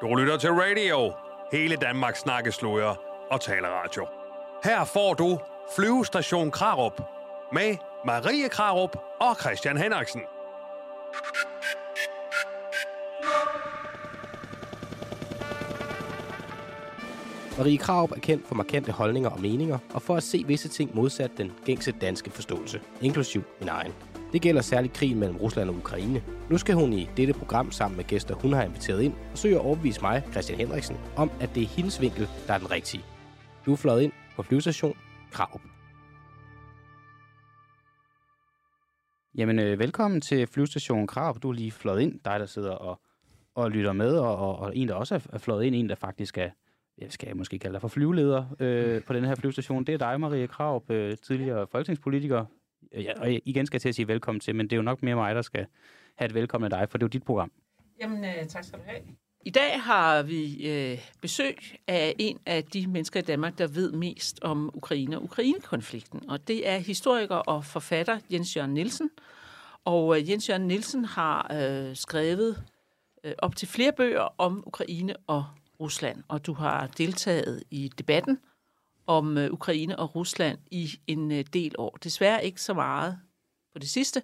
Du lytter til radio. Hele Danmarks snakker og taleradio. Her får du Flyvestation Krarup med Marie Krarup og Christian Henriksen. Marie Kraup er kendt for markante holdninger og meninger, og for at se visse ting modsat den gængse danske forståelse, inklusiv min egen. Det gælder særligt krigen mellem Rusland og Ukraine. Nu skal hun i dette program sammen med gæster, hun har inviteret ind, og søge at overbevise mig, Christian Henriksen, om at det er hendes vinkel, der er den rigtige. Du er fløjet ind på flyvestation Krav. Jamen, øh, velkommen til flyvestation Krav. Du er lige fløjet ind, dig der sidder og, og lytter med, og, og, og en, der også er fløjet ind, en, der faktisk er jeg skal måske kalde dig for flyveleder øh, på den her flyvestation. Det er dig, Marie Krav, øh, tidligere folketingspolitiker. Ja, og igen skal jeg til at sige velkommen til, men det er jo nok mere mig, der skal have et velkommen af dig, for det er jo dit program. Jamen, øh, tak skal du have. I dag har vi øh, besøg af en af de mennesker i Danmark, der ved mest om Ukraine og Ukraine-konflikten. Og det er historiker og forfatter Jens Jørgen Nielsen. Og øh, Jens Jørgen Nielsen har øh, skrevet øh, op til flere bøger om Ukraine og Rusland, og du har deltaget i debatten om øh, Ukraine og Rusland i en øh, del år. Desværre ikke så meget på det sidste,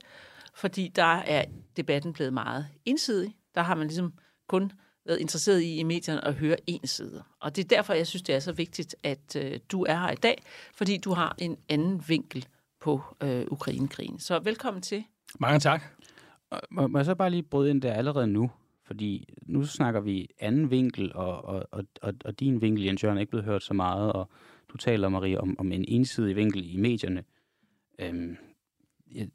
fordi der er debatten blevet meget ensidig. Der har man ligesom kun været interesseret i i medierne at høre en side. Og det er derfor, jeg synes, det er så vigtigt, at øh, du er her i dag, fordi du har en anden vinkel på øh, Ukrainekrigen. Så velkommen til. Mange tak. Må, må jeg så bare lige bryde ind der allerede nu? Fordi nu snakker vi anden vinkel, og, og, og, og, og din vinkel, Jens Jørgen, er ikke blevet hørt så meget, og du taler, Marie, om, om en ensidig vinkel i medierne. Øhm,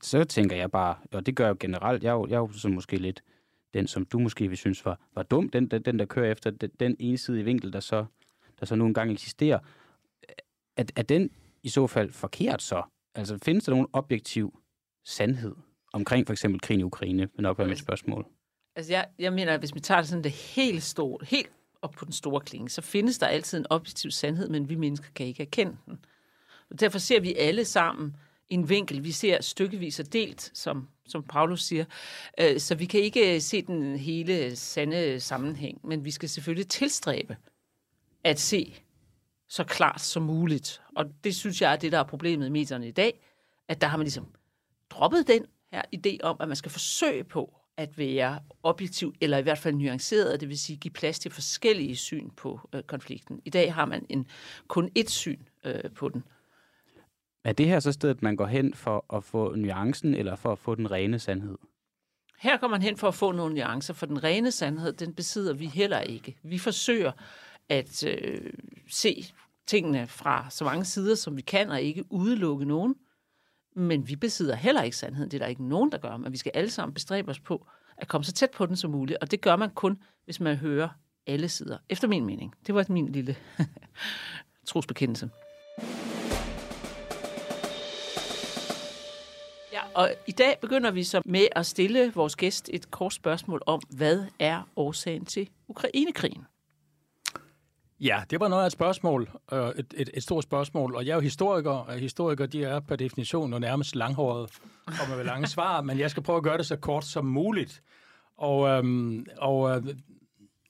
så tænker jeg bare, og det gør jeg jo generelt, jeg er jo, jeg er jo så måske lidt den, som du måske vil synes var, var dum, den, den, den der kører efter den, den ensidige vinkel, der så, der så nu engang eksisterer. Er, er den i så fald forkert så? Altså findes der nogen objektiv sandhed omkring for eksempel krigen i Ukraine, men nok være mit spørgsmål. Altså, jeg, jeg mener, at hvis vi tager det sådan det helt store, helt op på den store klinge, så findes der altid en objektiv sandhed, men vi mennesker kan ikke erkende den. Og derfor ser vi alle sammen en vinkel. Vi ser stykkevis og delt, som, som Paulus siger. Øh, så vi kan ikke øh, se den hele sande sammenhæng, men vi skal selvfølgelig tilstræbe at se så klart som muligt. Og det synes jeg er det, der er problemet i medierne i dag, at der har man ligesom droppet den her idé om, at man skal forsøge på at være objektiv, eller i hvert fald nuanceret, det vil sige give plads til forskellige syn på øh, konflikten. I dag har man en kun ét syn øh, på den. Er det her så stedet, man går hen for at få nuancen, eller for at få den rene sandhed? Her går man hen for at få nogle nuancer, for den rene sandhed, den besidder vi heller ikke. Vi forsøger at øh, se tingene fra så mange sider, som vi kan, og ikke udelukke nogen. Men vi besidder heller ikke sandheden. Det er der ikke nogen, der gør. Men vi skal alle sammen bestræbe os på at komme så tæt på den som muligt. Og det gør man kun, hvis man hører alle sider. Efter min mening. Det var min lille trosbekendelse. Ja, og i dag begynder vi så med at stille vores gæst et kort spørgsmål om, hvad er årsagen til Ukrainekrigen? Ja, det var noget af et spørgsmål, øh, et, et, et stort spørgsmål, og jeg er jo historiker, og historikere de er per definition og nærmest langhåret og med lange svar, men jeg skal prøve at gøre det så kort som muligt. Og, øhm, og øh,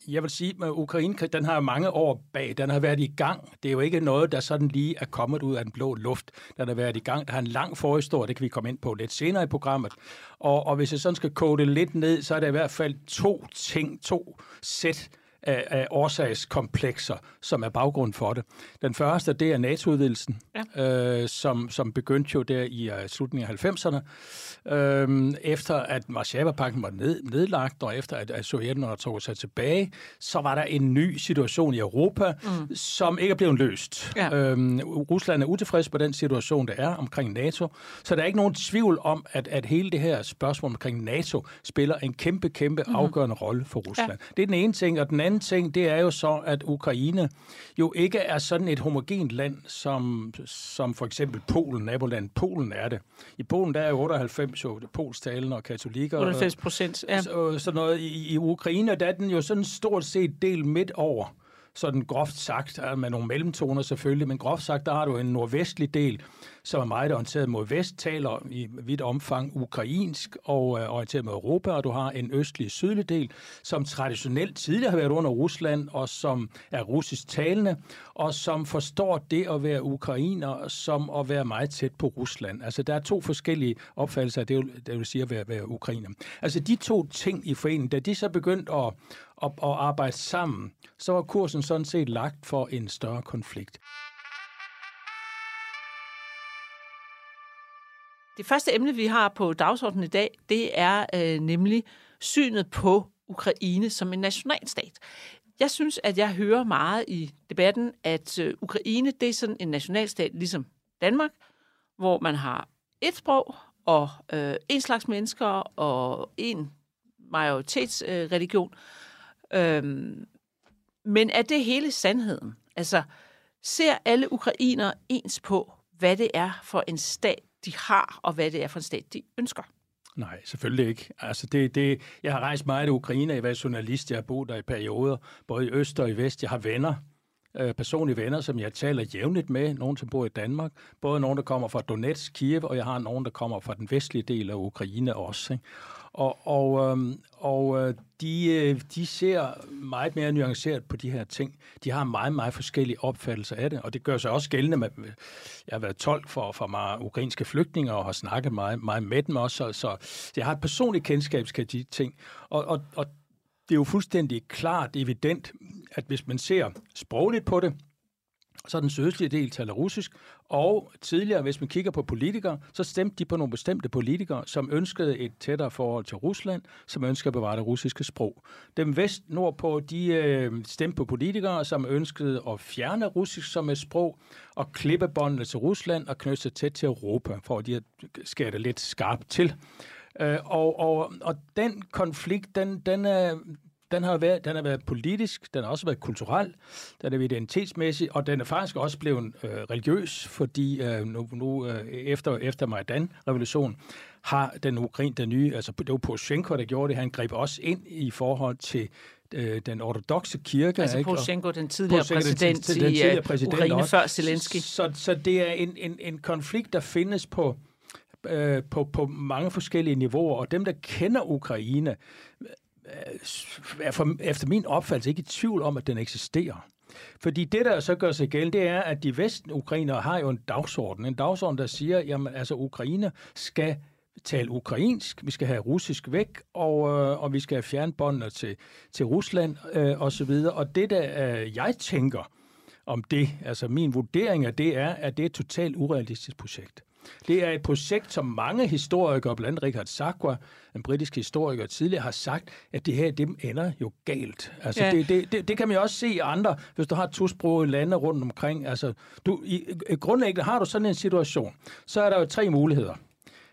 jeg vil sige, at Ukraine, den har mange år bag, den har været i gang. Det er jo ikke noget, der sådan lige er kommet ud af den blå luft. Den har været i gang. Der har en lang forhistorie, det kan vi komme ind på lidt senere i programmet. Og, og hvis jeg sådan skal kode det lidt ned, så er der i hvert fald to ting, to sæt af, af årsagskomplekser, som er baggrund for det. Den første, det er NATO-udvidelsen, ja. øh, som, som begyndte jo der i uh, slutningen af 90'erne, øh, efter at Warszawa-pakten var ned, nedlagt, og efter at, at Sovjetunionen tog sig tilbage, så var der en ny situation i Europa, mm. som ikke er blevet løst. Ja. Øh, Rusland er utilfreds på den situation, der er omkring NATO, så der er ikke nogen tvivl om, at, at hele det her spørgsmål omkring NATO spiller en kæmpe, kæmpe mm. afgørende rolle for Rusland. Ja. Det er den ene ting, og den anden ting, det er jo så, at Ukraine jo ikke er sådan et homogent land, som, som for eksempel Polen, naboland Polen er det. I Polen der er jo 98 jo polstalende og katolikker. 98 procent, ja. Så, så noget, i, I Ukraine der er den jo sådan stort set del midt over sådan groft sagt, øh, med nogle mellemtoner selvfølgelig, men groft sagt, der har du en nordvestlig del, som er meget orienteret mod vest, taler i vidt omfang ukrainsk og øh, orienteret mod Europa, og du har en østlig sydlig del, som traditionelt tidligere har været under Rusland, og som er russisk talende, og som forstår det at være ukrainer som at være meget tæt på Rusland. Altså, der er to forskellige opfattelser af det, det vil sige at være, være ukrainer. Altså, de to ting i foreningen, da de så begyndte at, og, og arbejde sammen, så var kursen sådan set lagt for en større konflikt. Det første emne, vi har på dagsordenen i dag, det er øh, nemlig synet på Ukraine som en nationalstat. Jeg synes, at jeg hører meget i debatten, at øh, Ukraine det er sådan en nationalstat ligesom Danmark, hvor man har et sprog og øh, en slags mennesker og en majoritetsreligion. Øh, øhm, men er det hele sandheden? Altså, ser alle ukrainere ens på, hvad det er for en stat, de har, og hvad det er for en stat, de ønsker? Nej, selvfølgelig ikke. Altså det, det, jeg har rejst meget i Ukraine, jeg har været journalist, jeg har boet der i perioder, både i øst og i vest. Jeg har venner, øh, personlige venner, som jeg taler jævnligt med, nogen som bor i Danmark, både nogen, der kommer fra Donetsk, Kiev, og jeg har nogen, der kommer fra den vestlige del af Ukraine også. Ikke? Og, og, øhm, og øh, de, øh, de ser meget mere nuanceret på de her ting. De har meget, meget forskellige opfattelser af det, og det gør sig også gældende med, jeg har været tolk for, for meget ukrainske flygtninge og har snakket meget, meget med dem også, så, så jeg har et personligt kendskab til de ting. Og, og, og det er jo fuldstændig klart evident, at hvis man ser sprogligt på det, så den sydøstlige del taler russisk, og tidligere, hvis man kigger på politikere, så stemte de på nogle bestemte politikere, som ønskede et tættere forhold til Rusland, som ønskede at bevare det russiske sprog. Dem vest nordpå, de øh, stemte på politikere, som ønskede at fjerne russisk som et sprog, og klippe båndene til Rusland og knytte sig tæt til Europa, for at de skære det lidt skarpt til. Øh, og, og, og den konflikt, den, den, er, den har, været, den har været politisk, den har også været kulturel, den er identitetsmæssig, og den er faktisk også blevet øh, religiøs, fordi øh, nu, nu øh, efter, efter Majdan-revolutionen har den Ukraine, den nye, altså det var Poroshenko, der gjorde det, han greb også ind i forhold til øh, den ortodoxe kirke. Altså Poroshenko, den tidligere Poroshenko, præsident den, den, den tidligere præsident i Ukraine også. før Zelensky. Så, så det er en, en, en konflikt, der findes på, øh, på, på mange forskellige niveauer, og dem, der kender Ukraine, er for, efter min opfattelse ikke i tvivl om, at den eksisterer. Fordi det, der så gør sig gældende, det er, at de vesten ukrainere har jo en dagsorden. En dagsorden, der siger, jamen altså Ukraine skal tale ukrainsk, vi skal have russisk væk, og, øh, og vi skal have fjernbåndene til, til Rusland øh, og så videre. Og det, der øh, jeg tænker om det, altså min vurdering af det, er, at det er et totalt urealistisk projekt. Det er et projekt, som mange historikere, blandt andet Richard Sakwa, en britisk historiker, tidligere har sagt, at det her, det ender jo galt. Altså, ja. det, det, det, det kan man jo også se i andre, hvis du har tosprogede lande rundt omkring. Altså, du, i, i grundlæggende har du sådan en situation, så er der jo tre muligheder.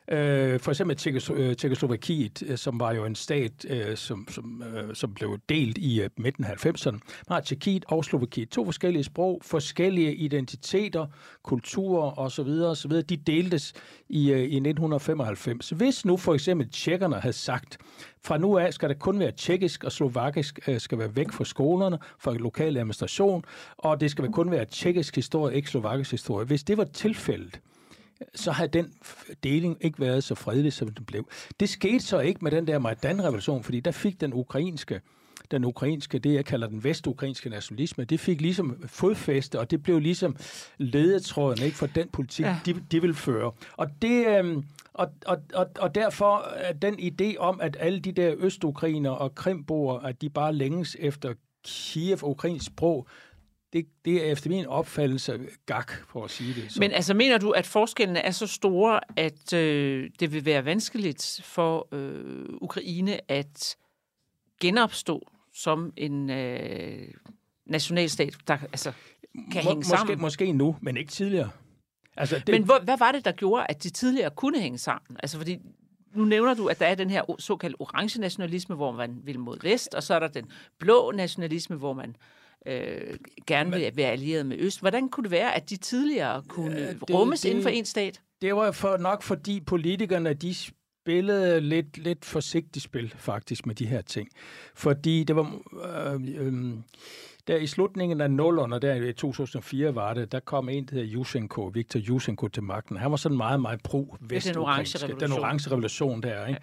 Øh, for eksempel øh, Tjekkoslovakiet, øh, som var jo en stat, øh, som, som, øh, som blev delt i øh, midten af 90'erne. Man har Tjekkiet og Slovakiet. To forskellige sprog, forskellige identiteter, kulturer osv. osv. De deltes i, øh, i 1995. Hvis nu for eksempel tjekkerne havde sagt, fra nu af skal det kun være tjekkisk og slovakisk øh, skal være væk fra skolerne, fra lokal administration, og det skal kun være tjekkisk historie, ikke slovakisk historie. Hvis det var tilfældet, så havde den deling ikke været så fredelig, som den blev. Det skete så ikke med den der Majdan-revolution, fordi der fik den ukrainske den ukrainske, det jeg kalder den vestukrainske nationalisme, det fik ligesom fodfæste, og det blev ligesom ledetråden ikke, for den politik, ja. de, de vil føre. Og det... Øhm, og, og, og, og derfor er den idé om, at alle de der østukrainer og krimboer, at de bare længes efter Kiev og ukrainsk sprog, det, det er efter min opfattelse gak, for at sige det. Så. Men altså, mener du, at forskellene er så store, at øh, det vil være vanskeligt for øh, Ukraine at genopstå som en øh, nationalstat, der altså, kan Må, hænge måske, sammen? Måske nu, men ikke tidligere. Altså, det... Men hvor, hvad var det, der gjorde, at de tidligere kunne hænge sammen? Altså, fordi nu nævner du, at der er den her såkaldte orange nationalisme, hvor man vil mod vest, og så er der den blå nationalisme, hvor man øh, gerne vil være allieret med Øst. Hvordan kunne det være, at de tidligere kunne det, rummes det, inden for en stat? Det var for, nok fordi politikerne, de spillede lidt, lidt forsigtigt spil, faktisk, med de her ting. Fordi det var... Øh, øh, der i slutningen af nullerne, der i 2004 var det, der kom en, der hedder Yushchenko, Viktor Yushchenko til magten. Han var sådan meget, meget pro den orange revolution. Den orange revolution der, ikke?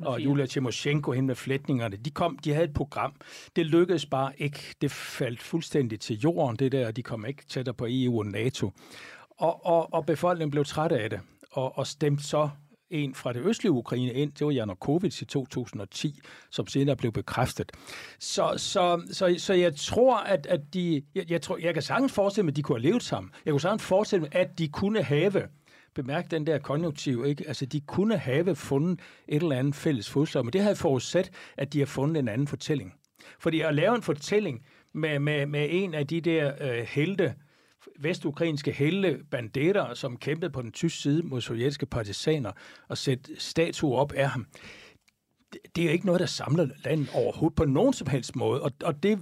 Ja, og Julia Timoshenko, hende med flætningerne, de, kom, de havde et program. Det lykkedes bare ikke. Det faldt fuldstændig til jorden, det der, de kom ikke tættere på EU og NATO. Og, og, og befolkningen blev træt af det, og, og stemte så en fra det østlige Ukraine ind. Det var Janukovic i 2010, som senere blev bekræftet. Så, så, så, så jeg tror, at, at de... Jeg, jeg, tror, jeg kan sagtens forestille mig, at de kunne have levet sammen. Jeg kunne sagtens forestille mig, at de kunne have bemærk den der konjunktiv, ikke? Altså, de kunne have fundet et eller andet fælles fodslag, men det havde forudsat, at de har fundet en anden fortælling. Fordi at lave en fortælling med, med, med en af de der øh, helte, vestukrainske helle bandetter, som kæmpede på den tyske side mod sovjetiske partisaner, og sætte statuer op af ham det er jo ikke noget, der samler landet overhovedet på nogen som helst måde, og, og det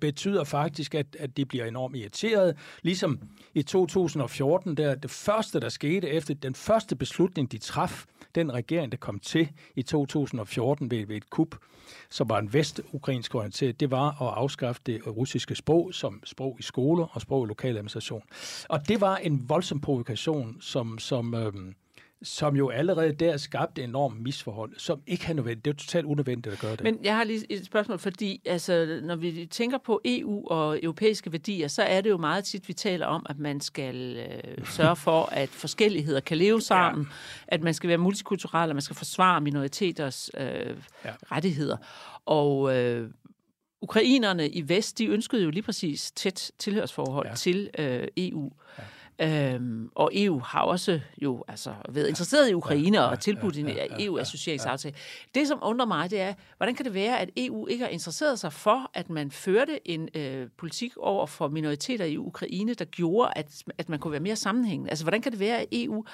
betyder faktisk, at, at de bliver enormt irriteret. Ligesom i 2014, der det første, der skete efter den første beslutning, de traf, den regering, der kom til i 2014 ved, ved et kup, som var en vestukrainsk orienteret, det var at afskaffe det russiske sprog som sprog i skoler og sprog i lokal administration. Og det var en voldsom provokation, som, som øh, som jo allerede der skabte enorm misforhold, som ikke er nødvendigt. Det er totalt unødvendigt at gøre det. Men jeg har lige et spørgsmål, fordi altså, når vi tænker på EU og europæiske værdier, så er det jo meget tit, vi taler om, at man skal øh, sørge for, at forskelligheder kan leve sammen, ja. at man skal være multikulturel, og man skal forsvare minoriteters øh, ja. rettigheder. Og øh, ukrainerne i vest, de ønskede jo lige præcis tæt tilhørsforhold ja. til øh, EU. Ja. Øhm, og EU har også jo altså været interesseret i Ukraine og tilbudt en EU-associeringsaftale. Det, som undrer mig, det er, hvordan kan det være, at EU ikke har interesseret sig for, at man førte en øh, politik over for minoriteter i Ukraine, der gjorde, at, at man kunne være mere sammenhængende? Altså, hvordan kan det være, at EU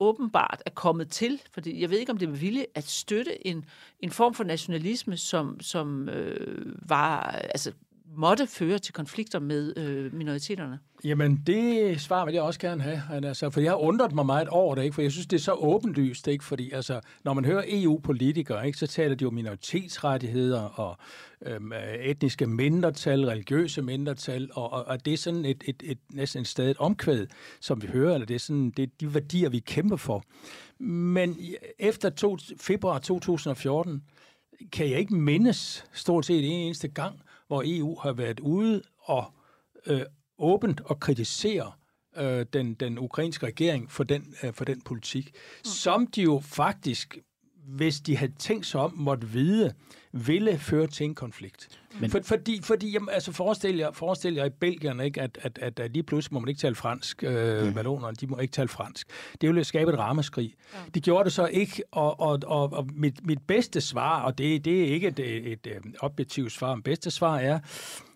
åbenbart er kommet til, fordi jeg ved ikke, om det er med vilje, at støtte en, en form for nationalisme, som, som øh, var, altså måtte føre til konflikter med øh, minoriteterne? Jamen, det svar vil jeg også gerne have. Altså, for jeg har undret mig meget over det, ikke? for jeg synes, det er så åbenlyst. Ikke? Fordi altså, når man hører EU-politikere, ikke, så taler de om minoritetsrettigheder og øhm, etniske mindretal, religiøse mindretal, og, og, og det er sådan et, et, et, næsten et stadig omkvæd, som vi hører, eller det er, sådan, det er de værdier, vi kæmper for. Men efter to, februar 2014, kan jeg ikke mindes stort set en eneste gang, hvor EU har været ude og øh, åbent og kritisere øh, den, den ukrainske regering for den, øh, for den politik, mm. som de jo faktisk, hvis de havde tænkt sig om, måtte vide, ville føre til en konflikt. Men... For, fordi, fordi jamen, altså forestil jer, forestil jer i Belgien, ikke, at, at, at, at lige pludselig må man ikke tale fransk, øh, mm. valonerne, de må ikke tale fransk. Det ville skabe et ramaskrig. Ja. De gjorde det så ikke, og, og, og, og mit, mit bedste svar, og det, det er ikke et, et, et, et objektivt svar, mit bedste svar er,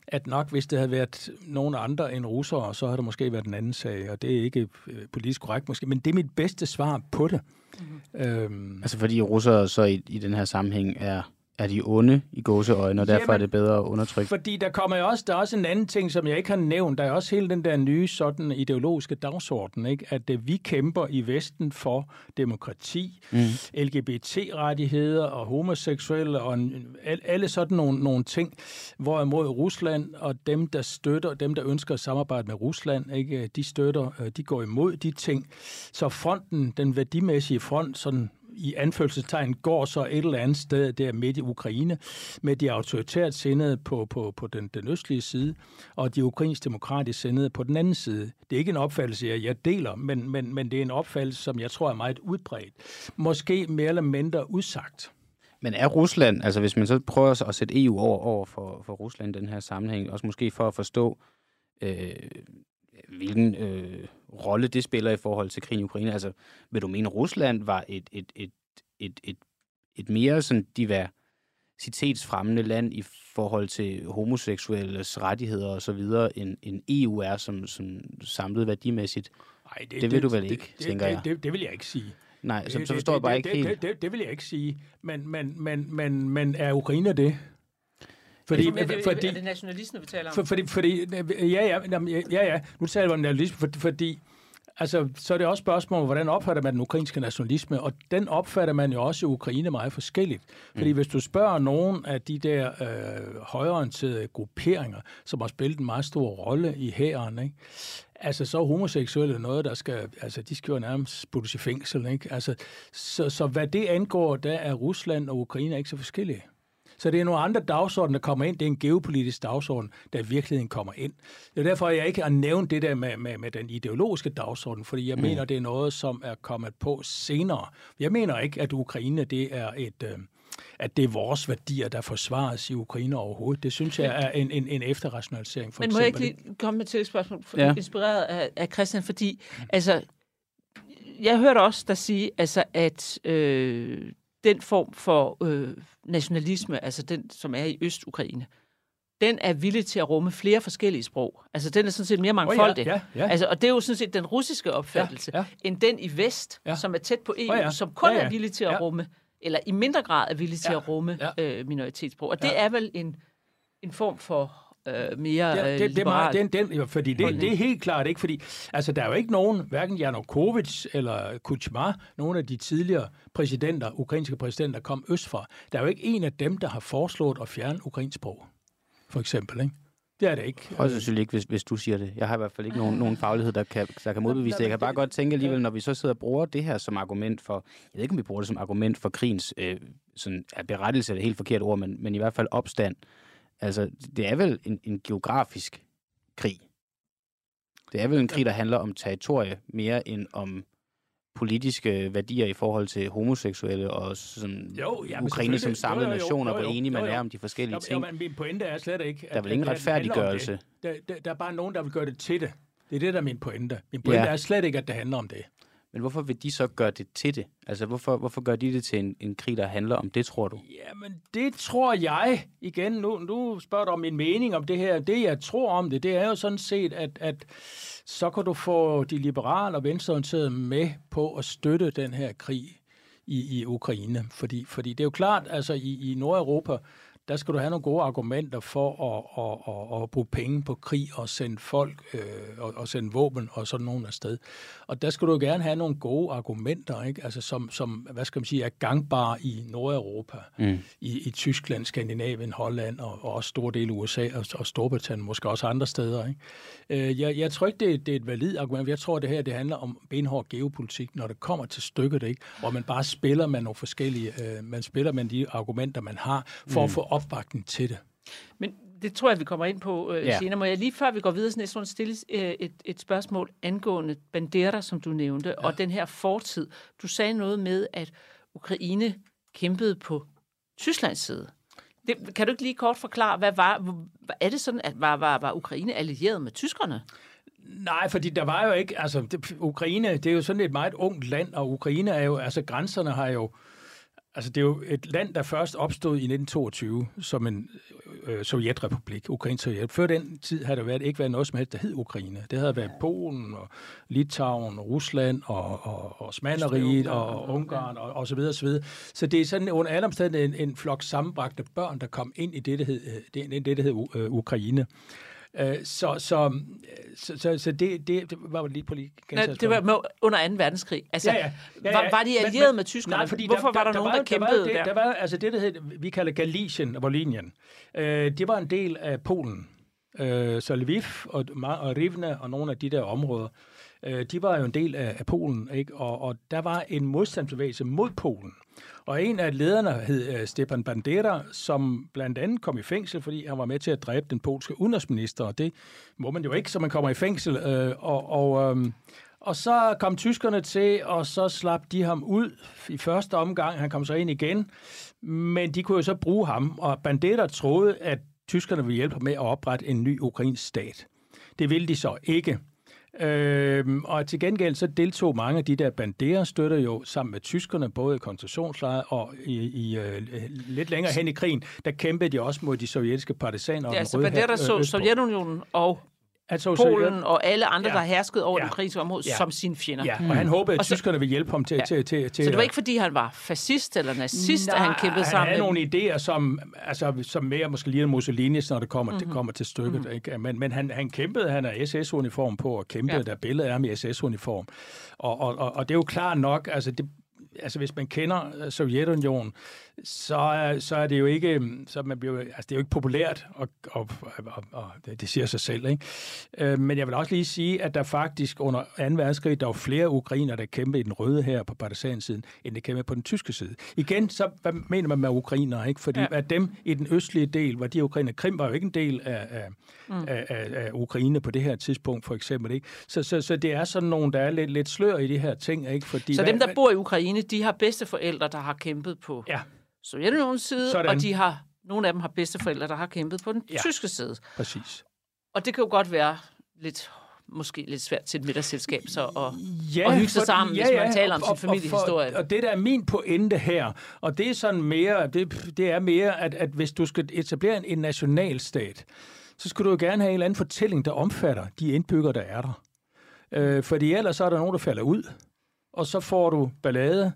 at nok hvis det havde været nogen andre end russere, så havde det måske været en anden sag, og det er ikke øh, politisk korrekt måske, men det er mit bedste svar på det. Mm-hmm. Øhm, altså fordi russere så i, i den her sammenhæng er er de onde i gåseøjne, og derfor Jamen, er det bedre at undertrykke? Fordi der kommer jo også, der er også en anden ting, som jeg ikke har nævnt. Der er også hele den der nye sådan ideologiske dagsorden, ikke? at uh, vi kæmper i Vesten for demokrati, mm. LGBT-rettigheder og homoseksuelle og en, alle sådan nogle, nogle ting, hvorimod Rusland og dem, der støtter, dem, der ønsker at samarbejde med Rusland, ikke? de støtter, øh, de går imod de ting. Så fronten, den værdimæssige front, sådan i anførselstegn går så et eller andet sted der midt i Ukraine med de autoritært sindede på, på, på den, den østlige side, og de ukrainsk demokratisk sindede på den anden side. Det er ikke en opfattelse, jeg, jeg deler, men, men, men det er en opfattelse, som jeg tror er meget udbredt. Måske mere eller mindre udsagt. Men er Rusland, altså hvis man så prøver at sætte EU over, over for, for Rusland i den her sammenhæng, også måske for at forstå, øh, hvilken øh, rolle det spiller i forhold til krigen i Ukraine. Altså, vil du mene, at Rusland var et, et, et, et, et, et mere sådan diversitetsfremmende land i forhold til homoseksuelles rettigheder og så videre, end, end EU er som, som samlet værdimæssigt? Nej, det, det vil du vel det, ikke, det, tænker det, jeg. Det, det vil jeg ikke sige. Nej, så, så forstår det, jeg bare det, ikke det, helt. Det, det, det vil jeg ikke sige. Men, men, men, men, men er Ukraine det? Fordi, er, det, fordi, er det nationalisme, vi taler om? For, fordi, fordi, ja, ja, ja, ja, nu taler vi om nationalisme, for, fordi Altså, så er det også spørgsmål, hvordan opfatter man den ukrainske nationalisme, og den opfatter man jo også i Ukraine meget forskelligt. Fordi mm. hvis du spørger nogen af de der øh, højorienterede grupperinger, som har spillet en meget stor rolle i hæren, ikke? Altså, så er homoseksuelle noget, der skal, altså, de skal jo nærmest puttes i fængsel, ikke? Altså, så, så hvad det angår, der er Rusland og Ukraine ikke så forskellige. Så det er nogle andre dagsorden, der kommer ind. Det er en geopolitisk dagsorden, der i virkeligheden kommer ind. Det er derfor, jeg ikke har nævnt det der med, med, med den ideologiske dagsorden, fordi jeg mm. mener, det er noget, som er kommet på senere. Jeg mener ikke, at Ukraine det er et... Øh, at det er vores værdier, der forsvares i Ukraine overhovedet. Det synes jeg er en, en, en efterrationalisering. For Men må eksempel. jeg ikke lige komme med til et spørgsmål, for, ja. inspireret af, af Christian, fordi altså, jeg hørte også der sige, altså, at øh, den form for øh, nationalisme, altså den, som er i Øst-Ukraine, den er villig til at rumme flere forskellige sprog. Altså, den er sådan set mere mangfoldig. Oh, ja, ja, ja. Altså, og det er jo sådan set den russiske opfattelse, ja, ja. end den i vest, ja. som er tæt på EU, oh, ja. som kun ja, ja. er villig til at ja. rumme, eller i mindre grad er villig til ja. at rumme ja. øh, minoritetssprog. Og det ja. er vel en, en form for øh, mere ja, det, det, det er meget, den, den, fordi det, det er helt klart ikke, fordi altså, der er jo ikke nogen, hverken Janukovic eller Kuchma, nogle af de tidligere præsidenter, ukrainske præsidenter, kom østfra. Der er jo ikke en af dem, der har foreslået at fjerne ukrainsk sprog, for eksempel, ikke? Det er det ikke. Også selvfølgelig ikke, hvis, hvis du siger det. Jeg har i hvert fald ikke nogen, nogen faglighed, der kan, der kan modbevise det. Jeg kan bare godt tænke alligevel, når vi så sidder og bruger det her som argument for, jeg ved ikke, om vi bruger det som argument for krigens øh, sådan, er berettelse, er det helt forkert ord, men, men i hvert fald opstand. Altså, det er vel en, en geografisk krig. Det er vel en krig, der handler om territorie mere end om politiske værdier i forhold til homoseksuelle og sådan jo, ja, Ukraine som samlet nation, og hvor enige man er om de forskellige jo, ting. Jo, men min pointe er slet ikke... At, der er vel ingen retfærdiggørelse. Der, der, der er bare nogen, der vil gøre det til det. Det er det, der er min pointe. Min pointe ja. er slet ikke, at det handler om det. Men hvorfor vil de så gøre det til det? Altså, hvorfor, hvorfor gør de det til en, en krig, der handler om det, tror du? Jamen, det tror jeg, igen, nu, nu spørger du om min mening om det her. Det, jeg tror om det, det er jo sådan set, at, at så kan du få de liberale og venstreorienterede med på at støtte den her krig i, i Ukraine. Fordi, fordi det er jo klart, altså i, i Nordeuropa, der skal du have nogle gode argumenter for at, at, at, at bruge penge på krig og sende folk øh, og, og sende våben og sådan nogen afsted. Og der skal du gerne have nogle gode argumenter, ikke? Altså, som, som hvad skal man sige, er gangbare i Nordeuropa, mm. i, i Tyskland, Skandinavien, Holland og, og også store dele af USA og, og Storbritannien, måske også andre steder. Ikke? Øh, jeg, jeg tror ikke, det, det er et valid argument. Jeg tror, det her det handler om benhård geopolitik, når det kommer til stykket, ikke? hvor man bare spiller med nogle forskellige, øh, man spiller med de argumenter, man har, for mm. at få opbakning til det. Men det tror jeg, vi kommer ind på øh, ja. senere. Må jeg lige før vi går videre sådan et, sådan stille øh, et, et spørgsmål angående Bandera, som du nævnte, ja. og den her fortid. Du sagde noget med, at Ukraine kæmpede på Tysklands side. Det, kan du ikke lige kort forklare, hvad var, er det sådan, at var, var, var Ukraine allieret med tyskerne? Nej, fordi der var jo ikke, altså det, Ukraine, det er jo sådan et meget ungt land, og Ukraine er jo, altså grænserne har jo, Altså, det er jo et land, der først opstod i 1922 som en øh, sovjetrepublik, Ukraine Sovjet. Før den tid havde der været, ikke været noget som helst, der hed Ukraine. Det havde været Polen og Litauen, og Rusland og, og, og Osmaneriet og, Ungarn og, og så videre, så videre. Så det er sådan under alle omstændigheder en, en flok sammenbragte børn, der kom ind i det, der hed, det, det, der hed uh, Ukraine. Øh, så, så, så, så, så det, det, det var lige på lige... Nej, det var med, under 2. verdenskrig. Altså, ja, ja. Ja, ja. Var, var de allierede men, med tyskerne? Nej, fordi Hvorfor der, var der, der nogen, der, der kæmpede der? Var, der, der var altså det, der hed, vi kalder Galicien og Volinien. Øh, det var en del af Polen. Øh, så Lviv og, og Rivne og nogle af de der områder, øh, de var jo en del af, af Polen, ikke? Og, og der var en modstandsbevægelse mod Polen. Og en af lederne hed uh, Stepan Bandera, som blandt andet kom i fængsel, fordi han var med til at dræbe den polske udenrigsminister, og det må man jo ikke, så man kommer i fængsel. Uh, og, og, um, og så kom tyskerne til, og så slap de ham ud i første omgang. Han kom så ind igen, men de kunne jo så bruge ham, og Bandera troede, at tyskerne ville hjælpe med at oprette en ny ukrainsk stat. Det ville de så ikke. Øhm, og til gengæld så deltog mange af de der bandera-støtter jo sammen med tyskerne, både i koncentrationslejre og i, i uh, lidt længere hen i krigen, der kæmpede de også mod de sovjetiske partisaner. Ja, så Bandera så Sovjetunionen og Altså, Polen og alle andre, Ja. der har hersket over Ja. det ukrainske område, Ja. som sine fjender. Ja, og han håbede, at Og så- tyskerne ville hjælpe ham til... Ja. til, til, til Så det var ikke, fordi han var fascist eller nazist, at han kæmpede han sammen havde med nogle idéer, som, altså, som mere måske lige Mussolini, når det kommer, Mhm. mm-hmm. det kommer til stykket. Mm-hmm. Ikke? Men, men han, han kæmpede, han har SS-uniform på, og kæmpede, Ja. ja. der er billeder af ham i SS-uniform. Og, og, og, og det er jo klart nok, altså, det, altså hvis man kender øh, Sovjetunionen, så, er- så er det jo ikke, så man bliver, altså det er jo ikke populært, og, og, og, og det, siger sig selv. Ikke? Øh, men jeg vil også lige sige, at der faktisk under 2. verdenskrig, der var flere ukrainer, der kæmpede i den røde her på partisansiden, end der kæmpede på den tyske side. Igen, så hvad mener man med ukrainer? Ikke? Fordi Ja. at dem i den østlige del, var de ukrainer, Krim var jo ikke en del af, af, mm. af, af, af Ukraine på det her tidspunkt, for eksempel. Ikke? Så, så, så det er sådan nogle, der er lidt, lidt slør i de her ting. Ikke? Fordi, Så hvad- dem, der bor i Ukraine, de har bedsteforældre, der har kæmpet på Ja, Sovjetunionens side, Sådan. og de har, nogle af dem har bedsteforældre, der har kæmpet på den Ja. tyske side. præcis. Og det kan jo godt være lidt måske lidt svært til et middagsselskab så at, Ja, at hygge sig for- sammen, hvis man taler om sin og, familiehistorie. Og, for, og det der er min pointe her, og det er sådan mere, det, det er mere, at, at hvis du skal etablere en, en nationalstat, så skal du jo gerne have en eller anden fortælling, der omfatter de indbyggere, der er der. Øh, fordi ellers så er der nogen, der falder ud, og så får du ballade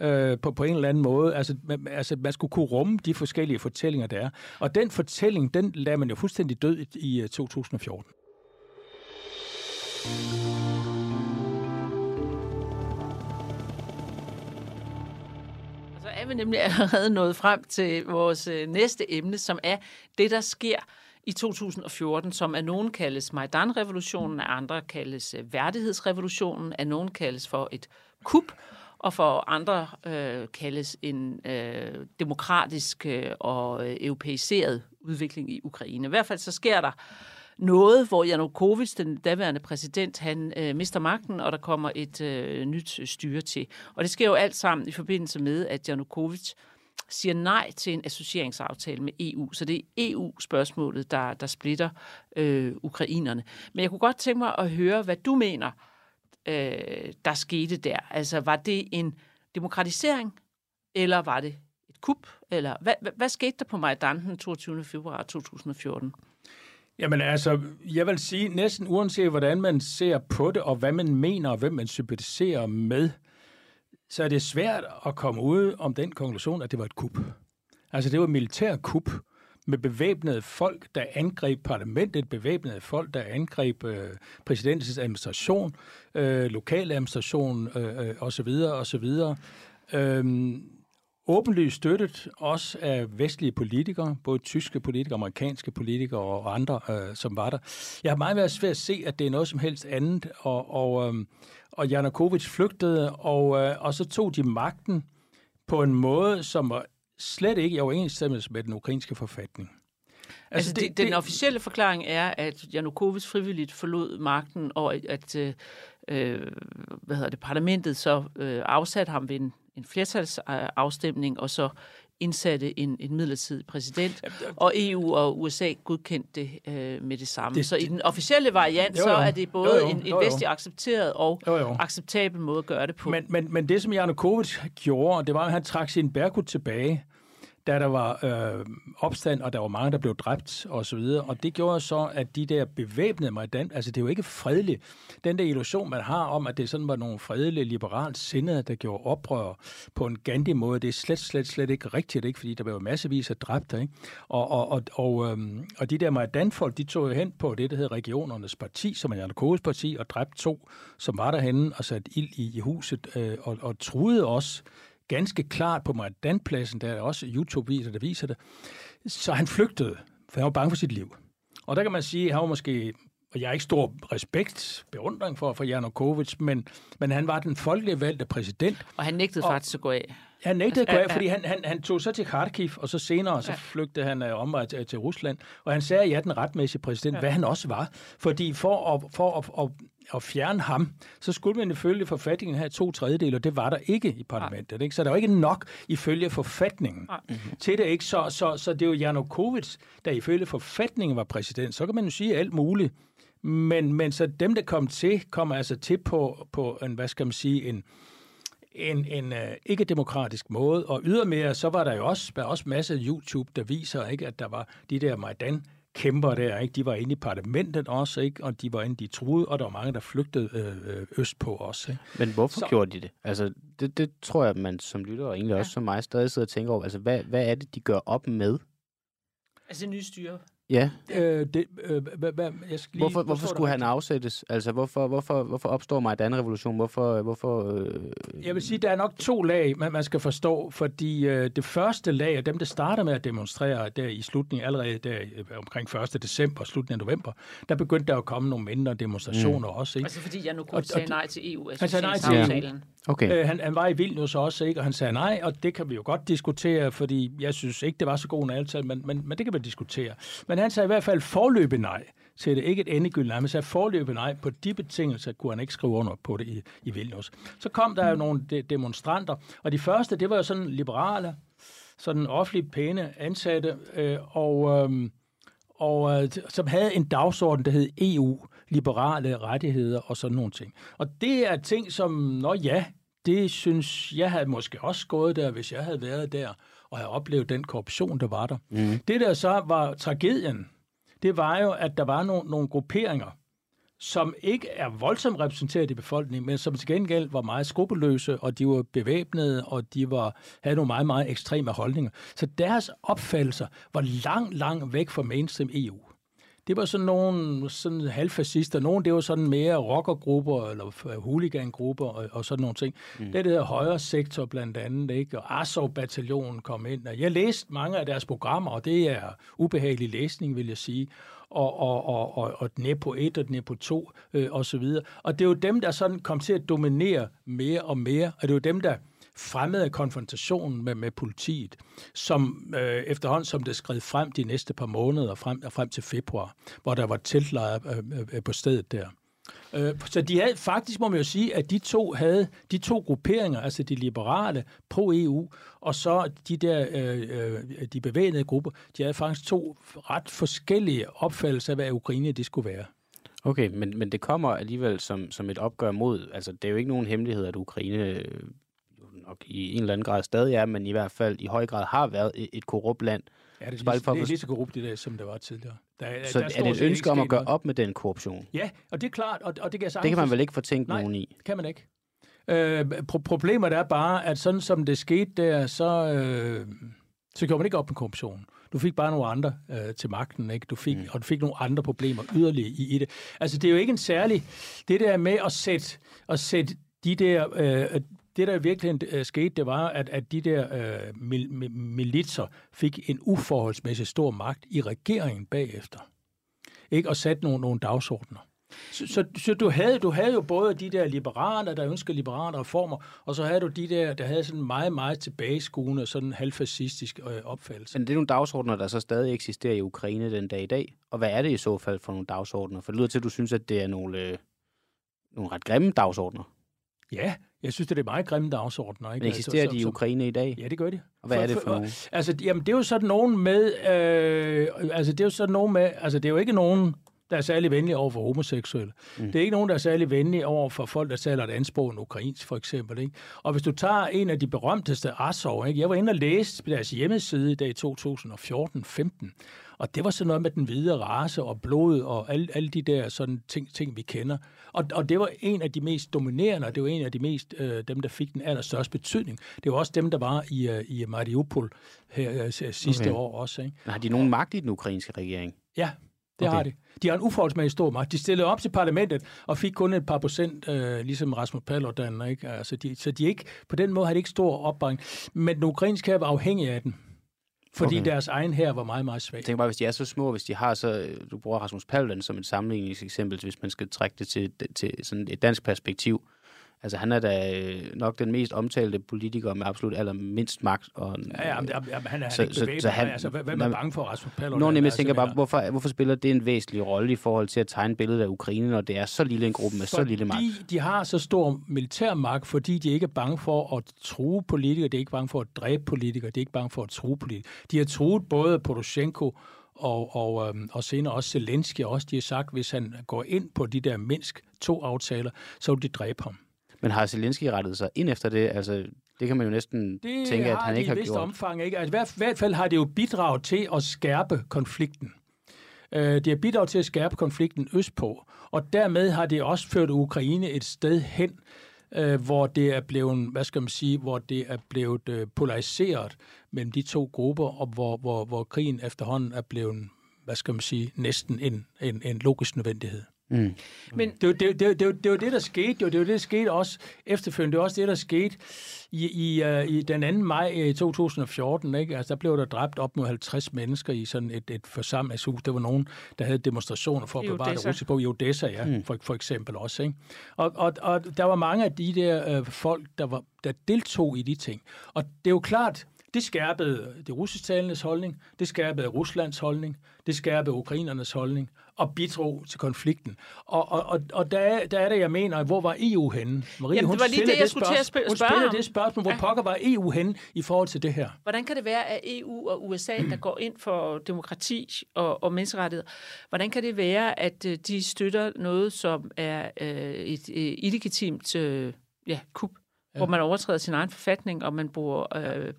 øh, på, på en eller anden måde. Altså man, altså, man skulle kunne rumme de forskellige fortællinger, der er. Og den fortælling, den lader man jo fuldstændig død i, i øh, 2014. Så er vi nemlig allerede nået frem til vores øh, næste emne, som er det, der sker i 2014, som af nogen kaldes Majdan-revolutionen, af andre kaldes øh, værdighedsrevolutionen, af nogen kaldes for et kup, og for andre øh, kaldes en øh, demokratisk øh, og øh, europæiseret udvikling i Ukraine. I hvert fald så sker der noget, hvor Janukovic, den daværende præsident, han øh, mister magten, og der kommer et øh, nyt styre til. Og det sker jo alt sammen i forbindelse med, at Janukovic siger nej til en associeringsaftale med EU. Så det er EU-spørgsmålet, der, der splitter øh, ukrainerne. Men jeg kunne godt tænke mig at høre, hvad du mener, øh, der skete der. Altså, var det en demokratisering, eller var det et kup? Eller hvad, hvad, hvad skete der på Majdan den 22. februar 2014? Jamen altså, jeg vil sige, næsten uanset hvordan man ser på det, og hvad man mener, og hvem man sympatiserer med, så er det svært at komme ud om den konklusion, at det var et kup. Altså, det var et militær kup med bevæbnede folk, der angreb parlamentet, bevæbnede folk, der angreb øh, præsidentens administration, øh, lokal administration øh, øh, osv. osv. Øhm, åbenlyst støttet også af vestlige politikere, både tyske politikere, amerikanske politikere og andre, øh, som var der. Jeg har meget været svært at se, at det er noget som helst andet, og, og, øh, og Janukovic flygtede, og, øh, og så tog de magten på en måde, som var slet ikke i overensstemmelse med den ukrainske forfatning. Altså, det, det, den officielle forklaring er, at Janukovic frivilligt forlod magten, og at øh, øh, hvad hedder det, parlamentet så øh, afsatte ham ved en, en flertalsafstemning, og så indsatte en, en midlertidig præsident, og EU og USA godkendte det øh, med det samme. Det, så i den officielle variant, Jo, så jo. er det både Jo, jo. en, en Jo, jo. vestlig accepteret og Jo, jo. acceptabel måde at gøre det på. Men, men, men det, som Janukovic gjorde, det var, at han trak sin Berkut tilbage, da der var øh, opstand, og der var mange, der blev dræbt og så videre. Og det gjorde så, at de der bevæbnede Majdan, altså det er jo ikke fredeligt. Den der illusion, man har om, at det sådan var nogle fredelige, liberalt sindede, der gjorde oprør på en gandig måde, det er slet, slet, slet ikke rigtigt, ikke? fordi der var jo massevis af dræbte. Ikke? Og, og, og, og, øhm, og de der Majdan-folk, de tog jo hen på det, der hedder Regionernes Parti, som er Janukovics parti, og dræbte to, som var derhenne og satte ild i, i huset, øh, og, og truede os ganske klart på Majdanpladsen, der er også YouTube-videoer, der viser det. Så han flygtede, for han var bange for sit liv. Og der kan man sige, at han var måske, og jeg har ikke stor respekt, beundring for, for Janukovic, men, men han var den folkelige valgte præsident. og han nægtede og- faktisk at gå af. Han nægtede at gå Altså, af, fordi han, han, han tog så til Kharkiv, og så senere så Ja. flygtede han øh, omvej til, til Rusland. Og han sagde, at ja, den retmæssige præsident, ja. hvad han også var. Fordi for at, for at, at, at fjerne ham, så skulle man ifølge forfatningen have to tredjedele, og det var der ikke i parlamentet. Ikke? Så der var ikke nok ifølge forfatningen Nej. til det. ikke. Så, så, så det er jo Janukovic, der ifølge forfatningen var præsident. Så kan man jo sige alt muligt. Men, men så dem, der kom til, kom altså til på, på en, hvad skal man sige, en, en, en uh, ikke-demokratisk måde, og ydermere, så var der jo også, der er også masser af YouTube, der viser, ikke, at der var de der Majdan kæmper der, ikke? De var inde i parlamentet også, ikke? Og de var inde, de truede, og der var mange, der flygtede øh, øh øst på os, ikke? Men hvorfor så... gjorde de det? Altså, det, det tror jeg, man som lytter, og egentlig ja. også som mig, stadig sidder og tænker over. Altså, hvad, hvad er det, de gør op med? Altså nye styre. Ja. Øh, det, øh, hva, hva, jeg skal lige hvorfor hvorfor skulle han afsættes? Altså, hvorfor, hvorfor, hvorfor opstår Majdan-revolution? Hvorfor, hvorfor, øh... Jeg vil sige, der er nok to lag, man, man skal forstå, fordi øh, det første lag, og dem, der starter med at demonstrere der i slutningen, allerede der øh, omkring 1. december, slutningen af november, der begyndte der at komme nogle mindre demonstrationer mm. også. Ikke? Altså fordi jeg nu kunne sige nej til EU. Han sagde nej til EU. Okay. Øh, han, han var i Vilnius også, ikke? og han sagde nej, og det kan vi jo godt diskutere, fordi jeg synes ikke, det var så god en altal, men, men, men det kan vi diskutere. Men han sagde i hvert fald forløbe nej til det. Ikke et endegyldigt nej, men sagde forløbe nej. På de betingelser kunne han ikke skrive under på det i, i Vilnius. Så kom der jo nogle de, demonstranter, og de første, det var jo sådan liberale, sådan offentligt pæne ansatte, øh, og, øh, og øh, som havde en dagsorden, der hed EU, liberale rettigheder og sådan nogle ting. Og det er ting, som, nå ja, det synes jeg havde måske også gået der, hvis jeg havde været der og havde oplevet den korruption, der var der. Mm. Det der så var tragedien, det var jo, at der var nogle, nogle grupperinger, som ikke er voldsomt repræsenteret i befolkningen, men som til gengæld var meget skrupelløse, og de var bevæbnede, og de var, havde nogle meget, meget ekstreme holdninger. Så deres opfattelser var langt, langt væk fra mainstream EU det var sådan nogle sådan halvfascister. Nogle, det var sådan mere rockergrupper, eller huligangrupper, og, og sådan nogle ting. Mm. Det, der hedder højre sektor blandt andet, ikke? og Azov-bataljonen kom ind. Jeg læste mange af deres programmer, og det er ubehagelig læsning, vil jeg sige og, og, og, og, og Nepo 1 og Nepo 2 øh, og så videre. Og det er jo dem, der sådan kom til at dominere mere og mere, og det er jo dem, der fremmede konfrontationen med, med politiet, som øh, efterhånden, som det skred frem de næste par måneder, frem, frem til februar, hvor der var teltlejre øh, øh, øh, på stedet der. Øh, så de havde, faktisk må man jo sige, at de to havde de to grupperinger, altså de liberale pro-EU, og så de der øh, øh, de bevægede grupper, de havde faktisk to ret forskellige opfattelser af, hvad Ukraine det skulle være. Okay, men, men det kommer alligevel som, som et opgør mod, altså det er jo ikke nogen hemmelighed, at Ukraine nok i en eller anden grad stadig er, men i hvert fald i høj grad har været et, et korrupt land. Ja, det er, lige, for det er lige så korrupt i dag, som det var tidligere. Der, så der er det et ønske om at gøre op med den korruption? Ja, og det er klart, og, og det kan jeg Det kan man vel ikke fortænke nogen i? Nej, kan man ikke. Øh, pro- problemet er bare, at sådan som det skete der, så, øh, så gjorde man ikke op med korruption. Du fik bare nogle andre øh, til magten, ikke? Du fik, mm. og du fik nogle andre problemer yderligere i, i det. Altså, det er jo ikke en særlig... Det der med at sætte, at sætte de der øh, det, der virkelig øh, skete, det var, at, at de der øh, mil, militser fik en uforholdsmæssig stor magt i regeringen bagefter. Ikke? Og satte nogle, nogle dagsordner. Så, så, så du, havde, du havde jo både de der liberaler, der ønskede liberale reformer, og så havde du de der, der havde sådan meget, meget tilbageskuende, sådan halvfascistisk øh, opfattelse. Men det er nogle dagsordner, der så stadig eksisterer i Ukraine den dag i dag. Og hvad er det i så fald for nogle dagsordner? For det lyder til, at du synes, at det er nogle, øh, nogle ret grimme dagsordner. Ja, jeg synes, det er meget grimme dagsordner. Ikke? Men eksisterer altså, de i Ukraine i dag? Ja, det gør de. Og hvad for, er det for, for nogen? Altså, jamen, det er jo sådan nogen med... Øh, altså, det er jo sådan nogen med... Altså, det er jo ikke nogen der er særlig venlige over for homoseksuelle. Mm. Det er ikke nogen, der er særlig venlige over for folk, der taler et andet sprog end ukrainsk, for eksempel. Ikke? Og hvis du tager en af de berømteste Azov, ikke? jeg var inde og læste på deres hjemmeside i dag 2014-15, og det var sådan noget med den hvide race og blod og alle, alle de der sådan ting, ting vi kender. Og, og det var en af de mest dominerende, og det var en af de mest, øh, dem, der fik den allerstørste betydning. Det var også dem, der var i, øh, i Mariupol her øh, sidste okay. år også. Ikke? Har de nogen magt i den ukrainske regering? Ja, det okay. har de. De har en uforholdsmæssig stor magt. De stillede op til parlamentet og fik kun et par procent, øh, ligesom Rasmus Paludan. Ikke? Altså de, så de ikke, på den måde har de ikke stor opbakning. Men den ukrainske her var afhængig af den. Fordi okay. deres egen her var meget, meget svag. Jeg tænker bare, hvis de er så små, hvis de har så... Du bruger Rasmus Paludan som et sammenligningseksempel, hvis man skal trække det til, til sådan et dansk perspektiv. Altså, han er da øh, nok den mest omtalte politiker med absolut allermindst magt. Og, ja, ja, men, ja, han er så, ikke bevæbnet. Så, så han, altså, hvem er bange for Rasmus Paludan? Nå, jeg tænker bare, hvorfor, hvorfor spiller det en væsentlig rolle i forhold til at tegne billedet af Ukraine, når det er så lille en gruppe med fordi så lille magt? Fordi de har så stor militær magt, fordi de ikke er bange for at true politikere, de er ikke bange for at dræbe politikere, de er ikke bange for at true politikere. De har truet både Poroshenko og, og, øhm, og senere også Zelensky også. De har sagt, hvis han går ind på de der Minsk to aftaler, så vil de dræbe ham. Men har Zelensky rettet sig ind efter det? Altså, det kan man jo næsten det tænke, at han ikke har gjort. Det omfang, ikke? Altså, i hvert fald har det jo bidraget til at skærpe konflikten. Øh, det har bidraget til at skærpe konflikten østpå, og dermed har det også ført Ukraine et sted hen, øh, hvor det er blevet, hvad skal man sige, hvor det er blevet øh, polariseret mellem de to grupper, og hvor, hvor, hvor krigen efterhånden er blevet, hvad skal man sige, næsten en, en, en logisk nødvendighed. Mm. Men det, det, det, det, det, det var det, der skete. Det var det, der skete også efterfølgende. Det var også det, der skete i, i, uh, i den 2. maj 2014. Ikke? Altså, der blev der dræbt op mod 50 mennesker i sådan et, et forsamlingshus. Der var nogen, der havde demonstrationer for at bevare det russiske på i Odessa, ja, mm. for, for eksempel også. Ikke? Og, og, og der var mange af de der uh, folk, der, var, der deltog i de ting. Og det er jo klart, det skærpede det russisktalendes holdning, det skærpede Ruslands holdning, det skærpede ukrainernes holdning og bidrog til konflikten. Og, og, og, og der, er, der er det, jeg mener, hvor var EU henne? Marie, Jamen, det var lige det, jeg skulle til at spørge, Hun spiller det spørgsmål, hvor ja. pokker var EU henne i forhold til det her? Hvordan kan det være, at EU og USA, der går ind for demokrati og, og menneskerettigheder, hvordan kan det være, at øh, de støtter noget, som er øh, et øh, illegitimt øh, ja, kup, ja. hvor man overtræder sin egen forfatning, og man bruger øh,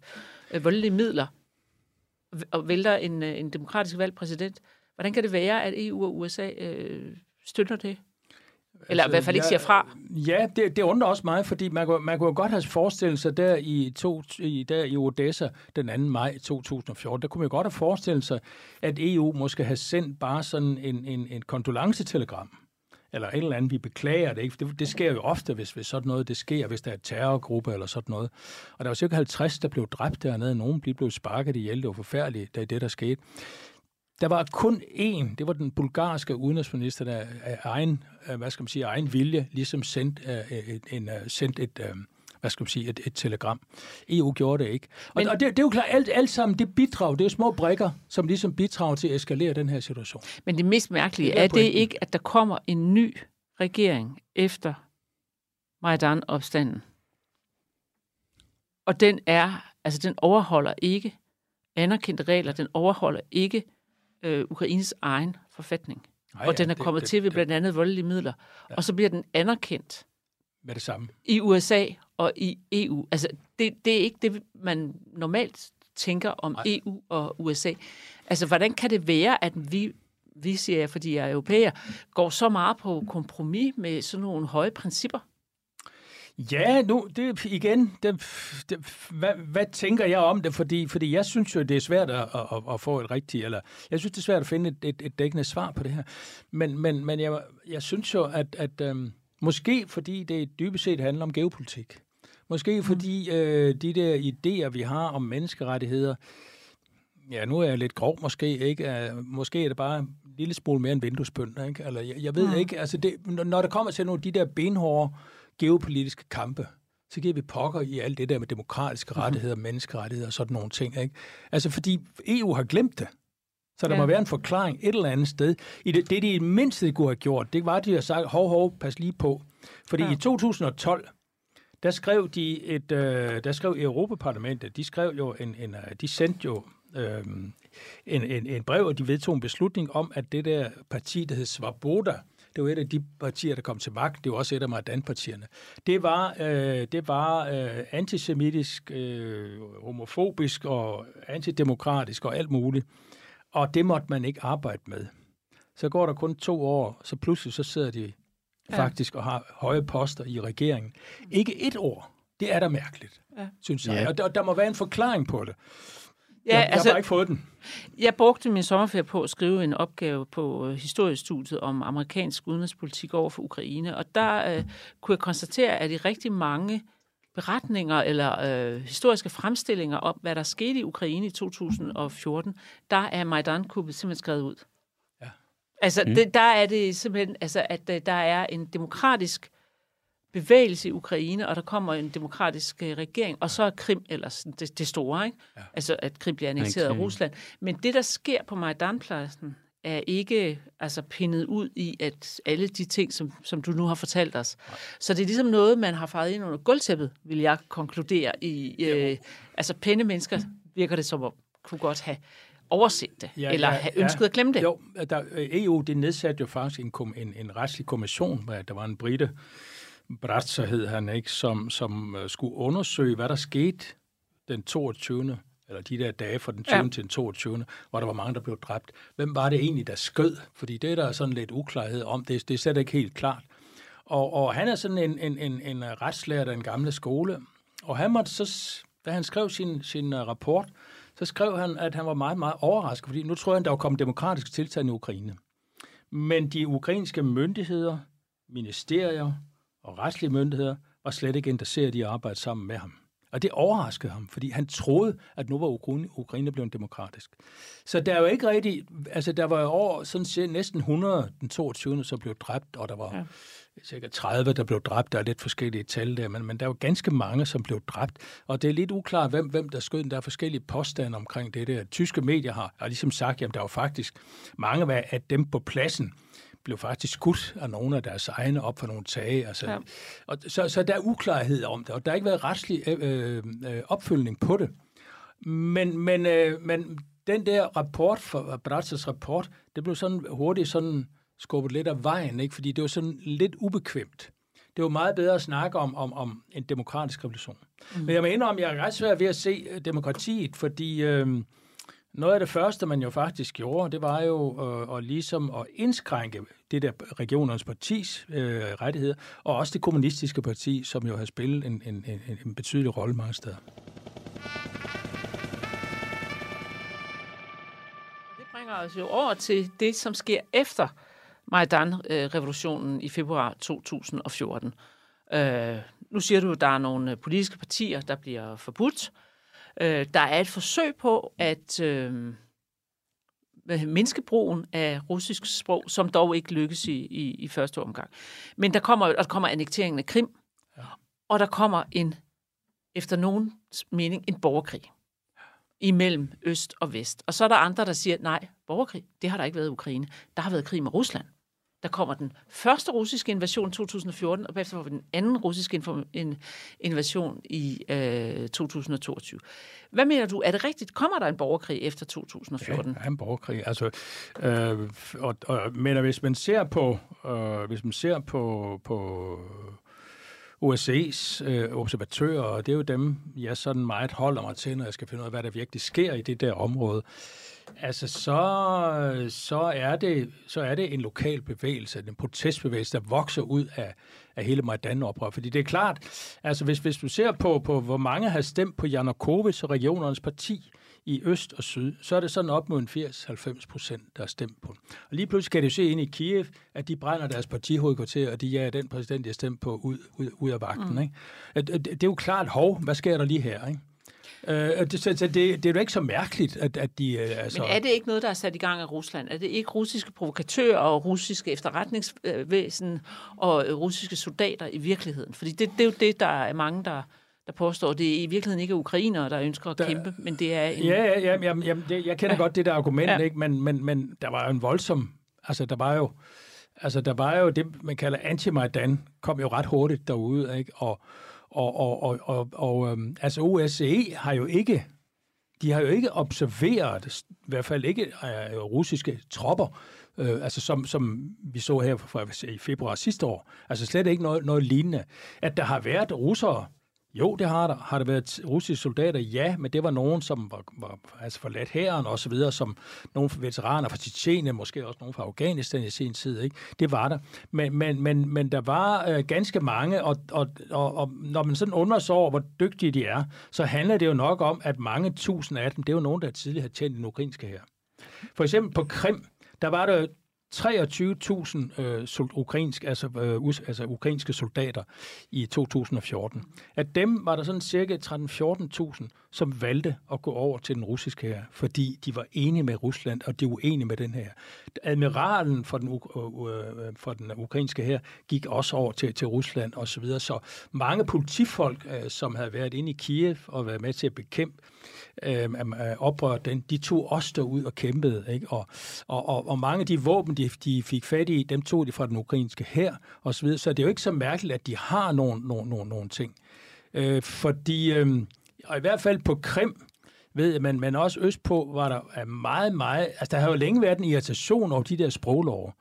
øh, voldelige midler og vælter en, øh, en demokratisk valgt præsident. Hvordan kan det være, at EU og USA øh, støtter det? Eller altså, i hvert fald ikke siger fra. Ja, det, det undrer også mig, fordi man kunne, man kunne godt have forestillet sig der i, to, i, der i Odessa den 2. maj 2014, der kunne man godt have forestillet sig, at EU måske have sendt bare sådan en, en, en kondolencetelegram eller et eller andet, vi beklager det ikke. Det, det sker jo ofte, hvis, hvis sådan noget det sker, hvis der er et terrorgruppe eller sådan noget. Og der var cirka 50, der blev dræbt dernede. Nogen blev sparket ihjel. Det var forfærdeligt, da det der skete. Der var kun én, det var den bulgarske udenrigsminister, der af egen, øh, hvad skal man sige, egen vilje, ligesom sendt, øh, øh, en, en, sendt et, hvad skal man sige, et, et telegram. EU gjorde det ikke. Og, Men, og det, det er jo klart, alt, alt sammen, det bidrag, det er små brikker, som ligesom bidrager til at eskalere den her situation. Men det mest mærkelige, det er, er det ikke, at der kommer en ny regering efter Majdan-opstanden? Og den er, altså den overholder ikke anerkendte regler, den overholder ikke øh, Ukraines egen forfatning. Ej, og den er det, kommet det, til ved blandt andet voldelige midler. Ja. Og så bliver den anerkendt med det samme. I USA og i EU. Altså, det, det er ikke det, man normalt tænker om Nej. EU og USA. Altså, hvordan kan det være, at vi, vi siger jeg, fordi jeg er europæer, går så meget på kompromis med sådan nogle høje principper? Ja, nu, det, igen, det, det, hvad, hvad tænker jeg om det? Fordi, fordi jeg synes jo, det er svært at, at, at få et rigtigt, eller jeg synes, det er svært at finde et, et, et dækkende svar på det her. Men, men, men jeg, jeg synes jo, at, at øhm, måske fordi det dybest set handler om geopolitik. Måske mm. fordi øh, de der idéer, vi har om menneskerettigheder, ja, nu er jeg lidt grov måske, ikke? Måske er det bare en lille smule mere en vinduesbønd, ikke? Eller jeg, jeg ved mm. ikke, altså det, når det kommer til nogle af de der benhårde geopolitiske kampe, så giver vi pokker i alt det der med demokratiske mm. rettigheder, menneskerettigheder og sådan nogle ting, ikke? Altså fordi EU har glemt det. Så der ja. må være en forklaring et eller andet sted. I det, det, de mindste kunne have gjort, det var, at de har sagt, hov, hov, pas lige på. Fordi ja. i 2012, der skrev de et, øh, der skrev Europaparlamentet, de skrev jo en, en øh, de sendte jo øh, en, en, en brev, og de vedtog en beslutning om, at det der parti, der hed Svoboda, det var et af de partier, der kom til magt. Det var også et af Majdan-partierne. Det var, øh, det var øh, antisemitisk, øh, homofobisk og antidemokratisk og alt muligt. Og det måtte man ikke arbejde med. Så går der kun to år, så pludselig så sidder de ja. faktisk og har høje poster i regeringen. Ikke et år. Det er da mærkeligt, ja. synes jeg. Ja. Og der, der må være en forklaring på det. Ja, jeg, altså, jeg har bare ikke fået den. Jeg brugte min sommerferie på at skrive en opgave på øh, historiestudiet om amerikansk udenrigspolitik over for Ukraine, og der øh, kunne jeg konstatere, at i rigtig mange beretninger eller øh, historiske fremstillinger om, hvad der skete i Ukraine i 2014, der er Majdan-kuppet simpelthen skrevet ud. Ja. Altså, mm. det, der er det simpelthen, altså, at øh, der er en demokratisk bevægelse i Ukraine, og der kommer en demokratisk øh, regering, og så er Krim ellers det, det store, ikke? Ja. Altså, at Krim bliver annekteret af Rusland. Men det, der sker på Majdanpladsen, er ikke altså pindet ud i at alle de ting, som, som du nu har fortalt os. Så det er ligesom noget, man har faret ind under gulvtæppet, vil jeg konkludere. I, øh, altså pæne mennesker virker det som om, kunne godt have overset det, ja, eller ja, have ønsket ja. at glemme det. Jo, der, EU det nedsatte jo faktisk en, en, en retslig kommission, hvor der var en brite, Bratzer hed han, ikke, som, som øh, skulle undersøge, hvad der skete den 22. eller de der dage fra den 20. Ja. til den 22., hvor der var mange, der blev dræbt. Hvem var det egentlig, der skød? Fordi det er der sådan lidt uklarhed om. Det, det er slet ikke helt klart. Og, og han er sådan en, en, en, en retslærer af den gamle skole, og han måtte så, da han skrev sin, sin uh, rapport, så skrev han, at han var meget, meget overrasket, fordi nu tror at der var kommet demokratiske tiltag i Ukraine. Men de ukrainske myndigheder, ministerier og retslige myndigheder var slet ikke interesseret i at arbejde sammen med ham. Og det overraskede ham, fordi han troede, at nu var Ukraine, Ukraine blevet demokratisk. Så der er jo ikke rigtig... Altså, der var jo over sådan set næsten 100 den 22. så blev dræbt, og der var ja. cirka 30, der blev dræbt. Der er lidt forskellige tal der, men, men der var ganske mange, som blev dræbt. Og det er lidt uklart, hvem, hvem der skød. Der er forskellige påstande omkring det der. Tyske medier har, har ligesom sagt, at der var faktisk mange af dem på pladsen, blev faktisk skudt af nogle af deres egne op for nogle tage. Altså, ja. og, så, så der er uklarhed om det, og der har ikke været retslig øh, øh, opfølgning på det. Men, men, øh, men den der rapport, for Bratzers rapport, det blev sådan hurtigt sådan skubbet lidt af vejen, ikke? fordi det var sådan lidt ubekvemt. Det var meget bedre at snakke om, om, om en demokratisk revolution. Mm. Men jeg mener om, jeg er ret svært ved at se demokratiet, fordi øh, noget af det første, man jo faktisk gjorde, det var jo øh, at ligesom at indskrænke det der regionernes partis øh, rettigheder, og også det kommunistiske parti, som jo har spillet en, en, en, en betydelig rolle mange steder. Det bringer os jo over til det, som sker efter Majdan-revolutionen øh, i februar 2014. Øh, nu siger du, at der er nogle politiske partier, der bliver forbudt. Øh, der er et forsøg på at øh, mindske brugen af russisk sprog, som dog ikke lykkes i, i, i første omgang. Men der kommer, der kommer annekteringen af Krim, ja. og der kommer en, efter nogen mening, en borgerkrig imellem øst og vest. Og så er der andre, der siger, nej, borgerkrig, det har der ikke været i Ukraine. Der har været krig med Rusland. Der kommer den første russiske invasion i 2014, og bagefter får vi den anden russiske invasion i øh, 2022. Hvad mener du? Er det rigtigt? Kommer der en borgerkrig efter 2014? Ja, en borgerkrig. Altså, øh, og, og, men hvis man ser på, øh, hvis man ser på, på OSCE's øh, observatører, og det er jo dem, jeg sådan meget holder mig til, når jeg skal finde ud af, hvad der virkelig sker i det der område. Altså, så, så, er det, så er det en lokal bevægelse, en protestbevægelse, der vokser ud af, af hele Majdan-oprør. Fordi det er klart, altså hvis, hvis du ser på, på, hvor mange har stemt på Janukovic og regionernes parti i øst og syd, så er det sådan op mod en 80-90 procent, der er stemt på. Og lige pludselig kan du se ind i Kiev, at de brænder deres partihovedkvarter, og de er den præsident, de har stemt på, ud, ud, ud af vagten. Mm. Ikke? Det, det, det er jo klart, hov, hvad sker der lige her? Ikke? Øh, det, så, så det, det er jo ikke så mærkeligt, at, at de... Øh, altså... Men er det ikke noget, der er sat i gang af Rusland? Er det ikke russiske provokatører og russiske efterretningsvæsen og russiske soldater i virkeligheden? Fordi det, det er jo det, der er mange, der der påstår, at det i virkeligheden ikke er ukrainere, der ønsker at der, kæmpe, men det er en... Ja, ja, ja, ja, ja jeg kender ja. godt det der argument, ja. ikke? Men, men, men der var jo en voldsom... Altså, der var jo... Altså, der var jo det, man kalder anti-Majdan, kom jo ret hurtigt derude, ikke? Og, og, og, og, og, og øhm, altså OSCE har jo ikke, de har jo ikke observeret, i hvert fald ikke øh, russiske tropper, øh, altså som, som vi så her fra, i februar sidste år. Altså slet ikke noget, noget lignende. At der har været russere, jo, det har der. Har der været russiske soldater? Ja, men det var nogen, som var, var altså forladt hæren og så videre, som nogle veteraner fra Tjetjenien, måske også nogle fra Afghanistan i sin tid. Ikke? Det var der. Men, men, men, men der var øh, ganske mange, og, og, og, og når man sådan undrer sig over, hvor dygtige de er, så handler det jo nok om, at mange tusind af dem, det er jo nogen, der tidligere har tjent den ukrainske her. For eksempel på Krim, der var der 23.000 øh, ukrainsk, altså, øh, us, altså ukrainske soldater i 2014. Af dem var der sådan cirka 13-14.000, som valgte at gå over til den russiske her, fordi de var enige med Rusland, og de var uenige med den her. Admiralen for den, øh, øh for den ukrainske her gik også over til, til Rusland osv. Så, videre. så mange politifolk, øh, som havde været inde i Kiev og været med til at bekæmpe øh, øh oprøret, den, de tog også derud og kæmpede. Ikke? Og, og, og, og mange af de våben, de, de fik fat i, dem tog de fra den ukrainske her og så. Så det er jo ikke så mærkeligt, at de har nogle, nogle, nogle, nogle ting. Øh, fordi, øh, og i hvert fald på Krim, ved man, men, men også østpå var der øh, meget, meget... Altså, der har jo længe været en irritation over de der sproglov.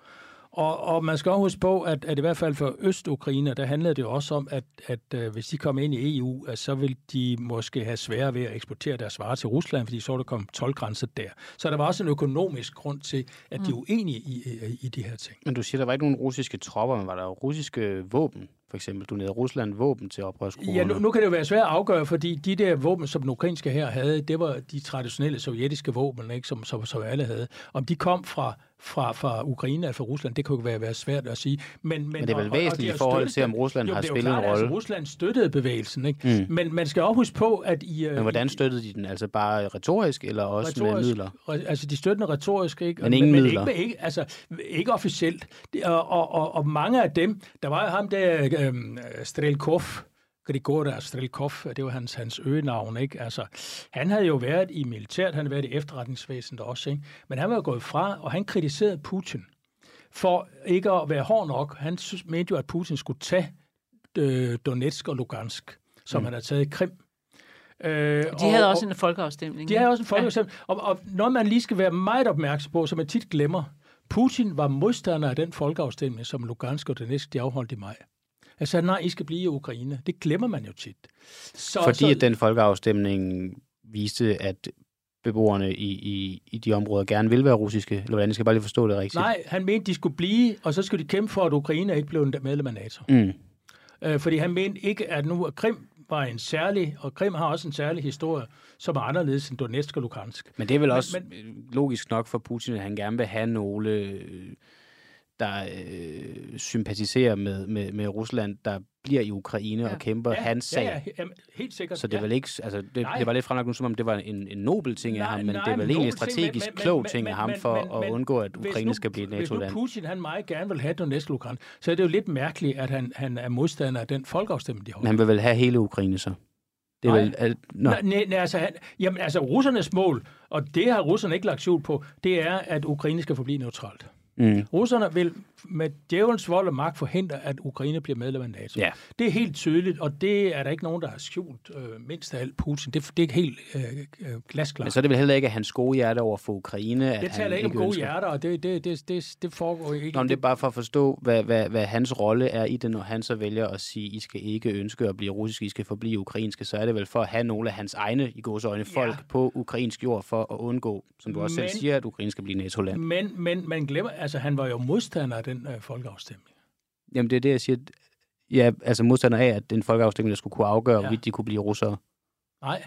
Og, og man skal også huske på, at, at i hvert fald for Øst-Ukraine, der handlede det også om, at, at uh, hvis de kom ind i EU, at så vil de måske have svære ved at eksportere deres varer til Rusland, fordi så er der kommet tolvgrænser der. Så der var også en økonomisk grund til, at de er uenige i, i, i de her ting. Men du siger, der var ikke nogen russiske tropper, men var der russiske våben? For eksempel, du Rusland våben til oprørsgrupperne. Ja, nu, nu kan det jo være svært at afgøre, fordi de der våben, som den ukrainske her havde, det var de traditionelle sovjetiske våben, ikke, som, som, som alle havde. Om de kom fra fra, fra Ukraine eller fra Rusland, det kunne være, være svært at sige. Men, men, men det er vel væsentligt i forhold til, om Rusland jo, har spillet klart, en rolle. Altså, Rusland støttede bevægelsen, ikke? Mm. Men man skal også huske på, at i... Men hvordan støttede de den? Altså bare retorisk, eller også retorisk, med midler? Altså, de støttede retorisk, ikke? Men ingen men, midler? Men ikke, ikke, altså, ikke officielt. Og, og, og, og mange af dem, der var ham der, øhm, Strelkov, Grigora Strelkov, det var hans, hans øgenavn, ikke? Altså, han havde jo været i militæret, han havde været i efterretningsvæsenet også, ikke? Men han var jo gået fra, og han kritiserede Putin for ikke at være hård nok. Han synes, mente jo, at Putin skulle tage øh, Donetsk og Lugansk, som mm. han havde taget i Krim. Øh, de og, havde også en folkeafstemning. De havde også en folkeafstemning. Ja. Og, og noget, man lige skal være meget opmærksom på, som man tit glemmer, Putin var modstander af den folkeafstemning, som Lugansk og Donetsk de afholdt i maj. Jeg sagde, nej, I skal blive i Ukraine. Det glemmer man jo tit. Så, Fordi så, at den folkeafstemning viste, at beboerne i, i, i de områder gerne vil være russiske? Eller hvordan? Jeg skal bare lige forstå det rigtigt. Nej, han mente, de skulle blive, og så skulle de kæmpe for, at Ukraine ikke blev medlem af NATO. Mm. Øh, fordi han mente ikke, at nu Krim var en særlig, og Krim har også en særlig historie, som er anderledes end Donetsk og Lukansk. Men det er vel men, også men, logisk nok for Putin, at han gerne vil have nogle øh, der øh, sympatiserer med, med, med Rusland, der bliver i Ukraine ja. og kæmper ja, hans sag. Ja, ja, helt sikkert. Så det, ja. vel ikke, altså, det, det var lidt fremlagt nu, som om det var en, en nobel ting nej, af ham, men nej, det vel egentlig en strategisk men, klog men, ting af ham for men, at undgå, at Ukraine nu, skal blive et NATO-land. Hvis nu Putin han meget gerne vil have Donetsk Lukan, så er det jo lidt mærkeligt, at han, han er modstander af den folkeafstemning, de har. Men han vil vel have hele Ukraine så? Det er nej. vel, al, nej, nej, altså, han, jamen, altså russernes mål, og det har russerne ikke lagt skjul på, det er, at Ukraine skal forblive neutralt. Mm. Russerne vil med djævelens vold og magt forhindre, at Ukraine bliver medlem af NATO. Ja. Det er helt tydeligt, og det er der ikke nogen, der har skjult, øh, mindst af alt Putin. Det, det er helt øh, øh, glasklart. Men så er det vel heller ikke hans gode hjerte over for Ukraine? At det taler ikke om gode hjerter, og det, det, det, det, det foregår ikke. Nå, det er bare for at forstå, hvad, hvad, hvad hans rolle er i det, når han så vælger at sige, I skal ikke ønske at blive russisk, I skal forblive ukrainske, så er det vel for at have nogle af hans egne, i øjne, folk ja. på ukrainsk jord, for at undgå, som du også men, selv siger, at Ukraine skal blive NATO-land. Men, men man glemmer, altså han var jo modstander af den øh, folkeafstemning. Jamen, det er det, jeg siger. Ja, altså modstander af, at den folkeafstemning, der skulle kunne afgøre, ja. hvorvidt de kunne blive russere. Nej.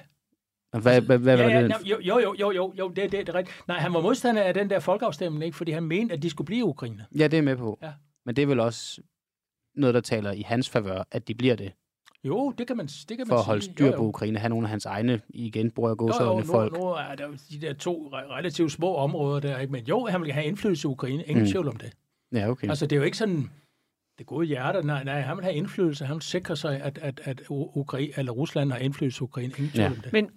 Hvad, hvad, hvad ja, var ja, det? Jo, jo, jo, jo, jo det, det, det er rigtigt. Nej, han var modstander af den der folkeafstemning, ikke? fordi han mente, at de skulle blive Ukraine. Ja, det er med på. Ja. Men det er vel også noget, der taler i hans favør, at de bliver det. Jo, det kan man, det kan man For at holde styr på Ukraine, have nogle af hans egne, igen bruger gåsøjne folk. Nu, nu er der de der to relativt små områder der, ikke? men jo, han vil have indflydelse i Ukraine, ingen mm. tvivl om det. Ja, okay. Altså, det er jo ikke sådan det gode hjerte. Nej, nej, han vil have indflydelse. Han vil sikre sig, at, at, at Ukraine, eller Rusland har indflydelse i Ukraine. Ingen ja. det. Men,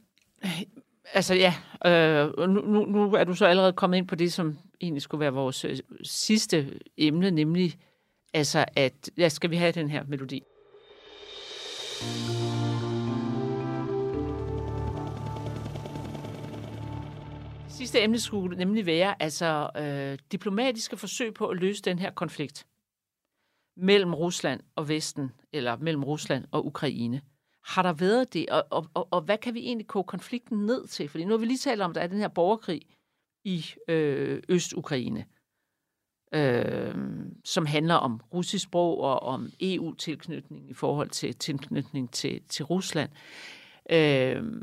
altså ja, øh, nu, nu, nu er du så allerede kommet ind på det, som egentlig skulle være vores øh, sidste emne, nemlig, altså at, ja, skal vi have den her melodi? Sidste emne skulle nemlig være altså øh, diplomatiske forsøg på at løse den her konflikt mellem Rusland og Vesten, eller mellem Rusland og Ukraine. Har der været det, og, og, og, og hvad kan vi egentlig koge konflikten ned til? Fordi nu har vi lige talt om, at der er den her borgerkrig i øh, Øst-Ukraine, øh, som handler om russisk sprog og om EU-tilknytning i forhold til tilknytning til, til Rusland. Øh,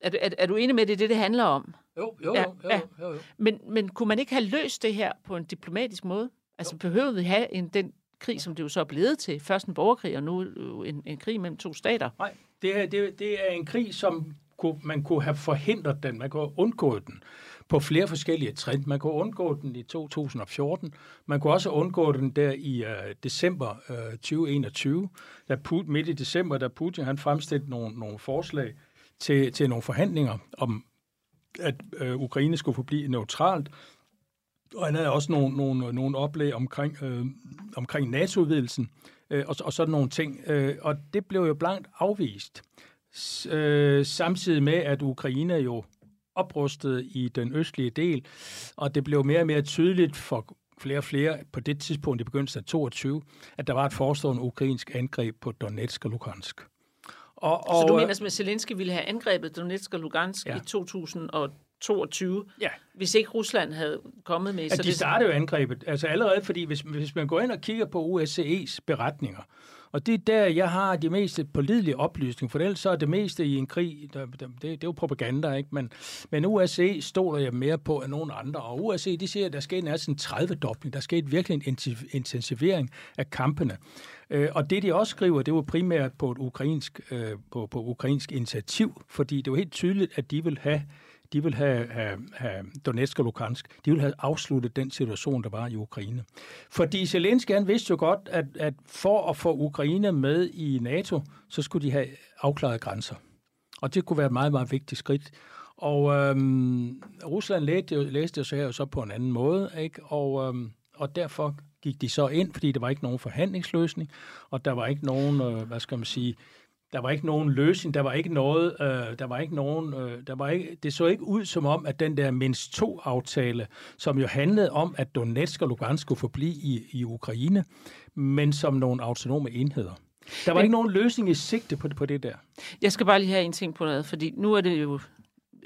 er, er, er du enig med, det det, det handler om? Jo, jo, ja, jo, jo, ja. jo, jo. Men, men kunne man ikke have løst det her på en diplomatisk måde? Altså jo. behøvede vi have en, den krig, som det jo så er blevet til. Først en borgerkrig, og nu en, en krig mellem to stater. Nej, det er, det, det er en krig, som kunne, man kunne have forhindret den. Man kunne have undgået den på flere forskellige trin. Man kunne undgå den i 2014. Man kunne også undgå den der i uh, december uh, 2021, da Putin, midt i december, da Putin han fremstillede nogle, nogle forslag til, til nogle forhandlinger om, at øh, Ukraine skulle forblive neutralt. Og han havde også nogle, nogle, nogle oplæg omkring, øh, omkring NATO-udvidelsen øh, og, og sådan nogle ting. Øh, og det blev jo blankt afvist. S, øh, samtidig med, at Ukraine jo oprustede i den østlige del, og det blev mere og mere tydeligt for, flere og flere på det tidspunkt i begyndelsen af 22, at der var et forestående ukrainsk angreb på Donetsk og Lukansk. Og, og, så du mener, at Zelensky ville have angrebet Donetsk og Lugansk ja. i 2022, ja. hvis ikke Rusland havde kommet med? Ja, så de det... startede jo angrebet. Altså allerede, fordi hvis, hvis man går ind og kigger på USCE's beretninger, og det er der, jeg har de mest pålidelige oplysninger, for ellers så er det meste i en krig, der, der, det, det er jo propaganda, ikke? Men, men USC stoler jeg mere på end nogen andre, og USC, de siger, at der sker næsten 30-dobling, der sker virkelig en intensivering af kampene. Øh, og det, de også skriver, det var primært på et ukrainsk, øh, på, på ukrainsk initiativ, fordi det var helt tydeligt, at de vil have de vil have, have, have Donetsk og Lukansk, de vil have afsluttet den situation, der var i Ukraine. Fordi Zelensky han vidste jo godt, at, at for at få Ukraine med i NATO, så skulle de have afklaret grænser. Og det kunne være et meget, meget vigtigt skridt. Og øhm, Rusland læste læste jo så her jo så på en anden måde, ikke? Og, øhm, og derfor gik de så ind, fordi der var ikke nogen forhandlingsløsning, og der var ikke nogen, øh, hvad skal man sige, der var ikke nogen løsning, der var ikke noget, øh, der var ikke nogen, øh, der var ikke, det så ikke ud som om, at den der mindst to aftale, som jo handlede om, at Donetsk og Lugansk skulle forblive i, i Ukraine, men som nogle autonome enheder. Der var men, ikke nogen løsning i sigte på, på det der. Jeg skal bare lige have en ting på noget, fordi nu er det jo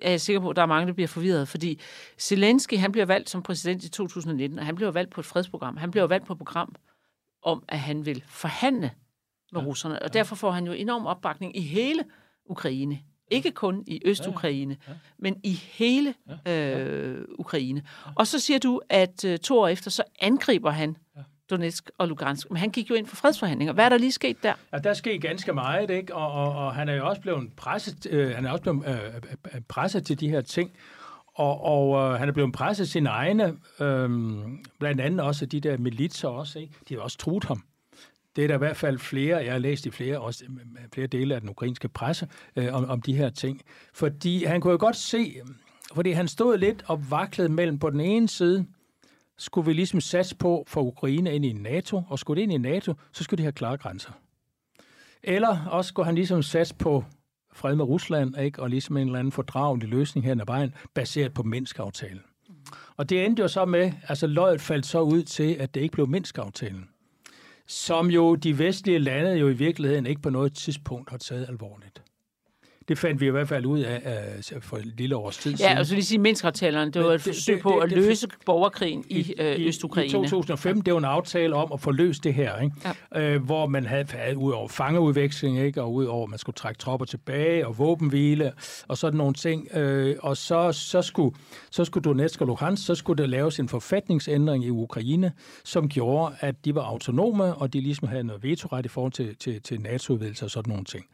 er jeg sikker på, at der er mange, der bliver forvirret, fordi Zelensky, han bliver valgt som præsident i 2019, og han bliver valgt på et fredsprogram. Han bliver valgt på et program om, at han vil forhandle med ja. russerne. Og ja. derfor får han jo enorm opbakning i hele Ukraine. Ikke kun i Øst-Ukraine, ja, ja. men i hele øh, Ukraine. Og så siger du, at uh, to år efter, så angriber han ja. Donetsk og Lugansk. Men han gik jo ind for fredsforhandlinger. Hvad er der lige sket der? Ja, der skete ganske meget, ikke? Og, og, og han er jo også blevet presset, øh, han er også blevet øh, øh, øh, øh presset til de her ting. Og, og øh, han er blevet presset sine egne, øh, blandt andet også de der militser også, ikke? De har også truet ham. Det er der i hvert fald flere, jeg har læst i flere, også flere dele af den ukrainske presse, øh, om, om de her ting. Fordi han kunne jo godt se, fordi han stod lidt og vaklede mellem på den ene side, skulle vi ligesom satse på for Ukraine ind i NATO, og skulle det ind i NATO, så skulle de have klare grænser. Eller også skulle han ligesom satse på fred med Rusland, ikke? og ligesom en eller anden fordragelig løsning her ad vejen, baseret på Minsk-aftalen. Og det endte jo så med, altså løjet faldt så ud til, at det ikke blev Minsk-aftalen som jo de vestlige lande jo i virkeligheden ikke på noget tidspunkt har taget alvorligt. Det fandt vi i hvert fald ud af uh, for et lille års tid siden. Ja, og så lige sige menneskerettalerne, det var et forsøg på at løse borgerkrigen i, øh, i Øst-Ukraine. I 2005, det var en aftale om at få løst det her, ikke? Ja. Uh, hvor man havde, havde ud over fangeudveksling, ikke? og ud over, at man skulle trække tropper tilbage, og våbenhvile, og sådan nogle ting. Uh, og så, så, skulle, så skulle Donetsk og Luhansk, så skulle der laves en forfatningsændring i Ukraine, som gjorde, at de var autonome, og de ligesom havde noget vetoret i forhold til, til, til NATO-udvidelse og sådan nogle ting.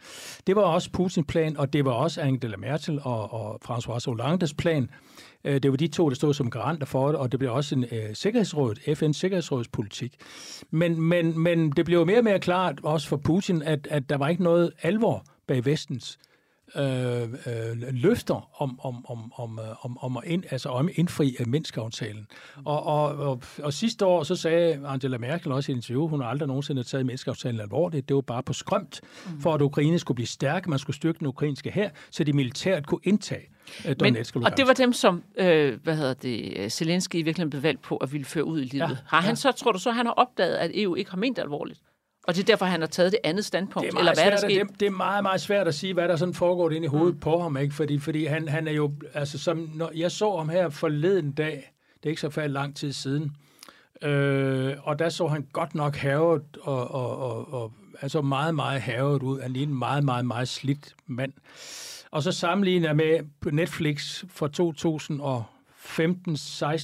Det var også Putins plan, og det var også Angela Merkel og, og François Hollandes plan. Øh, det var de to, der stod som garanter for det, og det blev også en øh, sikkerhedsråd, FN's sikkerhedsråds politik. Men, men, men det blev mere og mere klart, også for Putin, at, at der var ikke noget alvor bag vestens øh, øh, løfter om, om, om, om, øh, om, om, at ind, altså om indfri af Minsk-aftalen. Og, og, og, og sidste år, så sagde Angela Merkel også i et interview, hun har aldrig nogensinde taget Minsk-aftalen alvorligt. Det var bare på skrømt, mm. for at Ukraine skulle blive stærk. Man skulle styrke den ukrainske her, så de militært kunne indtage øh, Donetsk Men, og det var dem, som, øh, hvad hedder det, Zelensky i virkeligheden blev valgt på at ville føre ud i livet. Ja, har han ja. så, tror du så, han har opdaget, at EU ikke har ment alvorligt? Og det er derfor, han har taget det andet standpunkt? Det er eller hvad er der sket? Det, det er meget, meget svært at sige, hvad der sådan foregår ind i hovedet mm. på ham. Ikke? Fordi, fordi han, han er jo... Altså, som, når jeg så ham her forleden dag, det er ikke så færdig lang tid siden, øh, og der så han godt nok havet og, og, og, og altså meget, meget havet ud. Han lignede en meget, meget, meget slidt mand. Og så sammenligner jeg med Netflix for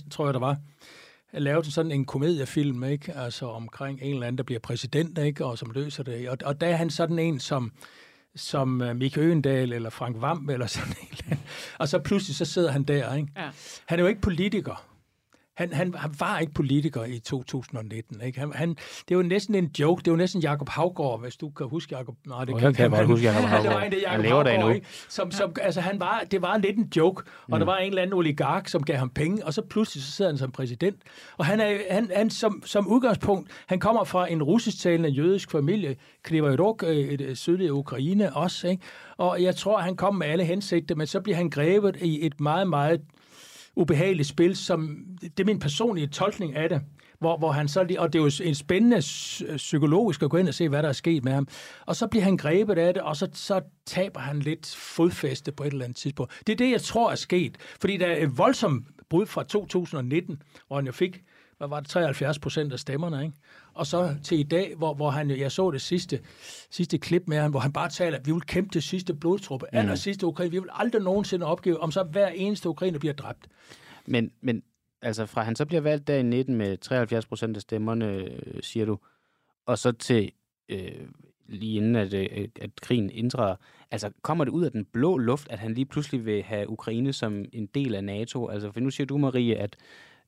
2015-16, tror jeg, der var, lavet sådan en komediefilm, ikke? Altså omkring en eller anden, der bliver præsident, ikke? Og som løser det. Og, og der er han sådan en, som som uh, Mikke Øgendal eller Frank Vam eller sådan en eller anden. Og så pludselig så sidder han der, ikke? Ja. Han er jo ikke politiker han, han, han var ikke politiker i 2019. Ikke? Han, han, det var næsten en joke. Det var næsten Jakob Havgård, hvis du kan huske Jakob. Nej, det oh, kan, kan jeg godt huske Jakob Havgård. Han, han lever der endnu. Som, som, altså, han var, det var lidt en joke, og mm. der var en eller anden oligark, som gav ham penge, og så pludselig så sidder han som præsident. Og han er han, han som, som udgangspunkt, han kommer fra en russisktalende jødisk familie, Krivorok, øh, et, et sydlige Ukraine også, ikke? Og jeg tror, han kom med alle hensigter, men så bliver han grebet i et meget, meget ubehageligt spil, som det er min personlige tolkning af det, hvor, hvor han så, lige- og det er jo en spændende psykologisk at gå ind og se, hvad der er sket med ham, og så bliver han grebet af det, og så, så taber han lidt fodfæste på et eller andet tidspunkt. Det er det, jeg tror er sket, fordi der er et voldsomt brud fra 2019, hvor han jo fik hvad var det, 73 procent af stemmerne, ikke? Og så til i dag, hvor, hvor han, jeg så det sidste, sidste klip med ham, hvor han bare taler, at vi vil kæmpe til sidste blodtruppe, mm. aller sidste Ukraine, vi vil aldrig nogensinde opgive, om så hver eneste ukrainer bliver dræbt. Men, men altså fra han så bliver valgt der i 19 med 73 procent af stemmerne, øh, siger du, og så til øh, lige inden at, øh, at krigen indtræder, altså kommer det ud af den blå luft, at han lige pludselig vil have Ukraine som en del af NATO? Altså for nu siger du, Marie, at,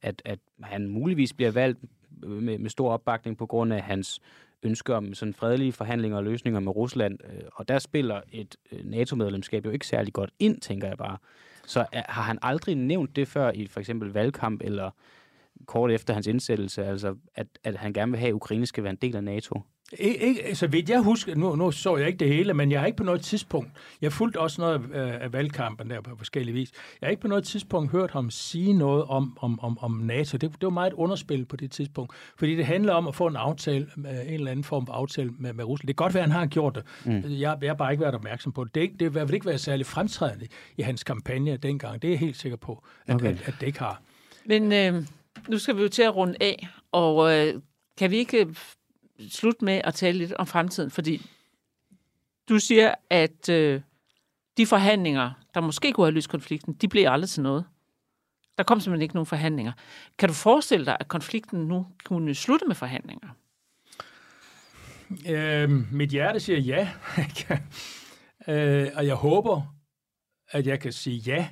at, at han muligvis bliver valgt med, med stor opbakning på grund af hans ønske om sådan fredelige forhandlinger og løsninger med Rusland, øh, og der spiller et øh, NATO-medlemskab jo ikke særlig godt ind, tænker jeg bare. Så er, har han aldrig nævnt det før i for eksempel valgkamp eller kort efter hans indsættelse, altså at, at han gerne vil have, at Ukraine skal være en del af NATO? Ikke, så vidt jeg husker, nu, nu så jeg ikke det hele, men jeg har ikke på noget tidspunkt, jeg fulgte også noget af, af valgkampen der på forskellige vis, jeg har ikke på noget tidspunkt hørt ham sige noget om, om, om, om NATO. Det, det var meget et underspil på det tidspunkt, fordi det handler om at få en aftale, en eller anden form for aftale med, med Rusland. Det kan godt være, at han har gjort det. Mm. Jeg, jeg har bare ikke været opmærksom på det. Det, er ikke- det vil ikke være særlig fremtrædende i hans kampagne dengang. Det er jeg helt sikker på, at, Okay. at, at det ikke har. Men øh, nu skal vi jo til at runde af, og øh, kan vi ikke slutte med at tale lidt om fremtiden? Fordi du siger, at øh, de forhandlinger, der måske kunne have løst konflikten, de blev aldrig til noget. Der kom simpelthen ikke nogen forhandlinger. Kan du forestille dig, at konflikten nu kunne slutte med forhandlinger? Øh, mit hjerte siger ja, øh, og jeg håber, at jeg kan sige ja,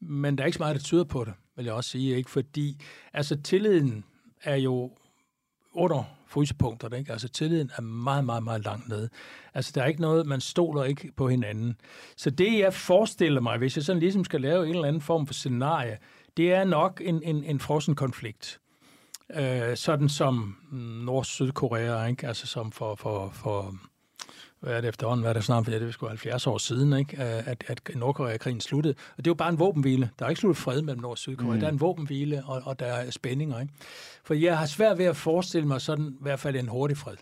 men der er ikke så meget, der tyder på det, vil jeg også sige, ikke? fordi altså, tilliden er jo under frysepunkterne. ikke? altså tilliden er meget, meget, meget langt nede. Altså der er ikke noget, man stoler ikke på hinanden. Så det, jeg forestiller mig, hvis jeg sådan ligesom skal lave en eller anden form for scenarie, det er nok en, en, en frossen konflikt øh, sådan som Nord-Sydkorea, ikke? altså som for, for, for hvad er det efterhånden, hvad er det snart, for det er sgu 70 år siden, ikke? At, at Nordkorea-krigen sluttede. Og det er jo bare en våbenhvile. Der er ikke sluttet fred mellem Nord- og Sydkorea. Mm. Der er en våbenhvile, og, og der er spændinger. Ikke? For jeg har svært ved at forestille mig sådan, i hvert fald en hurtig fred.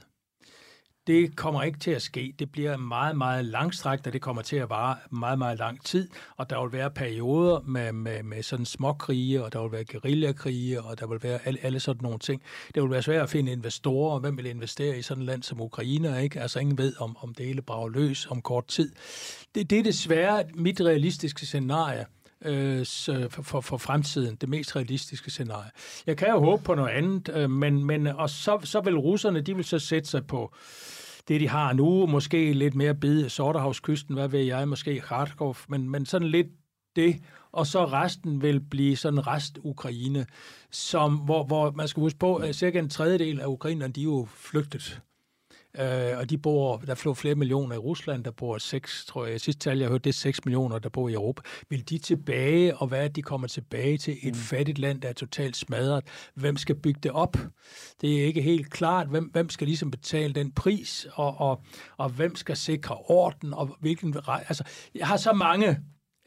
Det kommer ikke til at ske. Det bliver meget, meget langstrækt, og det kommer til at vare meget, meget lang tid. Og der vil være perioder med, med, med sådan småkrige, og der vil være guerillakrige, og der vil være alle, alle sådan nogle ting. Det vil være svært at finde investorer, og hvem vil investere i sådan et land som Ukraine, ikke? Altså ingen ved, om, om det hele brager løs om kort tid. Det, det er desværre mit realistiske scenarie øh, for, for, for fremtiden, det mest realistiske scenarie. Jeg kan jo håbe på noget andet, øh, men, men og så, så vil russerne, de vil så sætte sig på det, de har nu, måske lidt mere bid Sorterhavskysten, hvad ved jeg, måske Kharkov, men, men sådan lidt det, og så resten vil blive sådan rest Ukraine, som, hvor, hvor man skal huske på, at cirka en tredjedel af ukrainerne, de er jo flygtet. Øh, og de bor, der flår flere millioner i Rusland, der bor 6, tror jeg, sidste tal jeg hørte, det er 6 millioner, der bor i Europa. Vil de tilbage, og hvad er de kommer tilbage til? Et mm. fattigt land, der er totalt smadret. Hvem skal bygge det op? Det er ikke helt klart, hvem, hvem skal ligesom betale den pris, og, og, og hvem skal sikre orden, og hvilken... Altså, jeg har så mange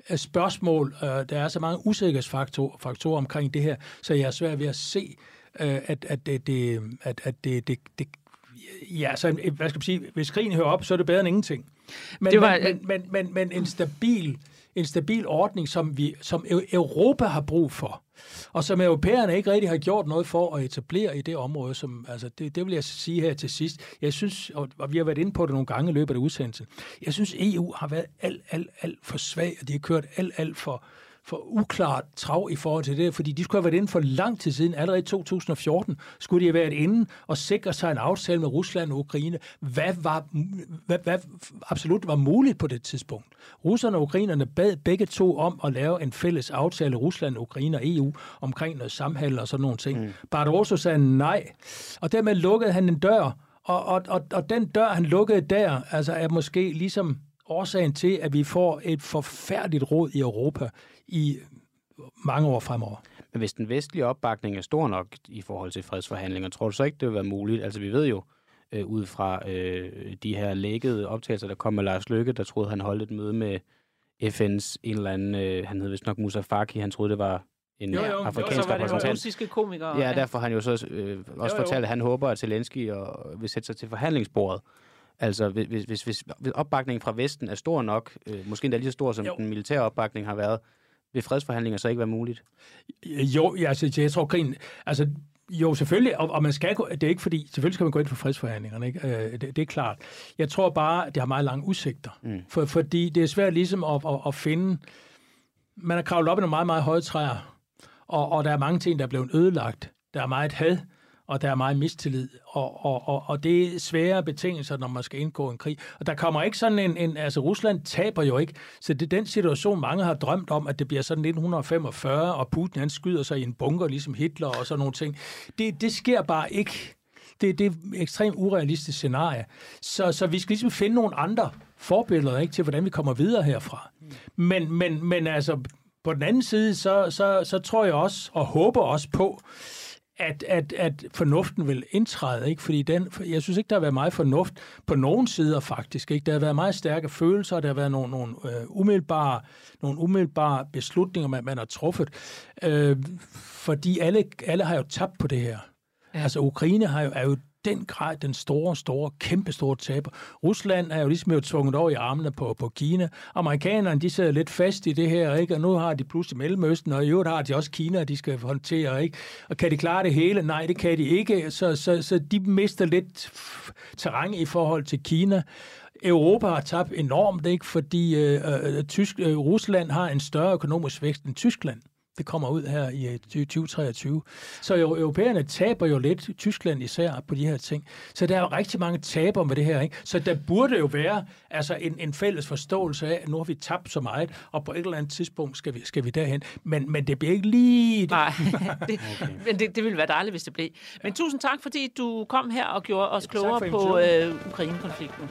øh, spørgsmål, øh, der er så mange usikkerhedsfaktorer faktorer omkring det her, så jeg er svært ved at se, øh, at, at, det, det, at, at det, det, det Ja, så en- hvad skal man sige, hvis krigen hører op, så er det bedre end ingenting. Men, Det var- men, men, men, men, men en stabil en stabil ordning, som, vi, som Eu- Europa har brug for, og som europæerne ikke rigtig har gjort noget for at etablere i det område, som, altså det, det vil jeg sige her til sidst. Jeg synes, og, vi har været inde på det nogle gange i løbet af udsendelsen, jeg synes, EU har været alt, alt, alt for svag, og de har kørt alt, alt for, for uklart trav i forhold til det, fordi de skulle have været inde for lang tid siden, allerede i 2014, skulle de have været inde og sikre sig en aftale med Rusland og Ukraine. Hvad, var, hvad, hvad absolut var muligt på det tidspunkt? Russerne og ukrainerne bad begge to om at lave en fælles aftale, Rusland, Ukraine og EU, omkring noget samhandel og sådan nogle ting. Mm. Barroso sagde nej, og dermed lukkede han en dør, og, og, og, og den dør, han lukkede der, altså er måske ligesom årsagen til, at vi får et forfærdeligt råd i Europa i mange år fremover. Men hvis den vestlige opbakning er stor nok i forhold til fredsforhandlinger, tror du så ikke, det vil være muligt? Altså vi ved jo, øh, ud fra øh, de her lækkede optagelser, der kom med Lars Løkke, der troede, han holdt et møde med FN's en eller anden, øh, han hed vist nok Musa Faki, han troede, det var en Jo, jo, jo, afrikansk så var det repræsentant. russiske komikere. Ja, derfor har han jo så øh, også Jo, jo. fortalt, at han håber, at Zelensky og, vil sætte sig til forhandlingsbordet. Altså, hvis, hvis, hvis, hvis opbakningen fra Vesten er stor nok, øh, måske endda lige så stor, som Jo. jo. den militære opbakning har været, vil fredsforhandlinger så ikke være muligt? Jo, altså, jeg tror, krigen... Altså, jo, selvfølgelig, og, og man skal gå, det er ikke fordi, selvfølgelig skal man gå ind for fredsforhandlingerne, ikke? Øh, det, det er klart. Jeg tror bare, det har meget lange udsigter, mm. for, fordi det er svært ligesom at, at, at finde... Man har kravlet op i nogle meget, meget høje træer, og, og der er mange ting, der er blevet ødelagt. Der er meget had, og der er meget mistillid, og, og, og, og det er svære betingelser, når man skal indgå en krig. Og der kommer ikke sådan en, en altså Rusland taber jo ikke, så det er den situation, mange har drømt om, at det bliver sådan 1945, og Putin han skyder sig i en bunker, ligesom Hitler og sådan nogle ting. Det, det sker bare ikke. Det, det er et ekstremt urealistisk scenarie. Så, så vi skal ligesom finde nogle andre forbilleder ikke, til, hvordan vi kommer videre herfra. Men, men, men altså, på den anden side, så, så, så tror jeg også, og håber også på, at, at, at fornuften vil indtræde, ikke? fordi den, jeg synes ikke, der har været meget fornuft på nogen sider faktisk. Ikke? Der har været meget stærke følelser, der har været nogle, nogle, øh, umiddelbare, nogle umiddelbare beslutninger, man, man har truffet, øh, fordi alle, alle har jo tabt på det her. Ja. Altså Ukraine har jo, er jo den grad den store, store, kæmpe store taber. Rusland er jo ligesom jo tvunget over i armene på, på Kina. Amerikanerne, de sidder lidt fast i det her, ikke? og nu har de pludselig Mellemøsten, og i øvrigt har de også Kina, de skal håndtere. Ikke? Og kan de klare det hele? Nej, det kan de ikke. Så, så, så de mister lidt terræn i forhold til Kina. Europa har tabt enormt, ikke? fordi øh, øh, Tysk, øh, Rusland har en større økonomisk vækst end Tyskland. Det kommer ud her i øh, 2023. Så jo, europæerne taber jo lidt, Tyskland især, på de her ting. Så der er jo rigtig mange taber med det her. Ikke? Så der burde jo være altså en, en fælles forståelse af, at nu har vi tabt så meget, og på et eller andet tidspunkt skal vi, skal vi derhen. Men, men det bliver ikke lige... Nej, det, okay. men det, det ville være dejligt, hvis det blev. Men tusind tak, fordi du kom her og gjorde os klogere på øh, Ukraine-konflikten.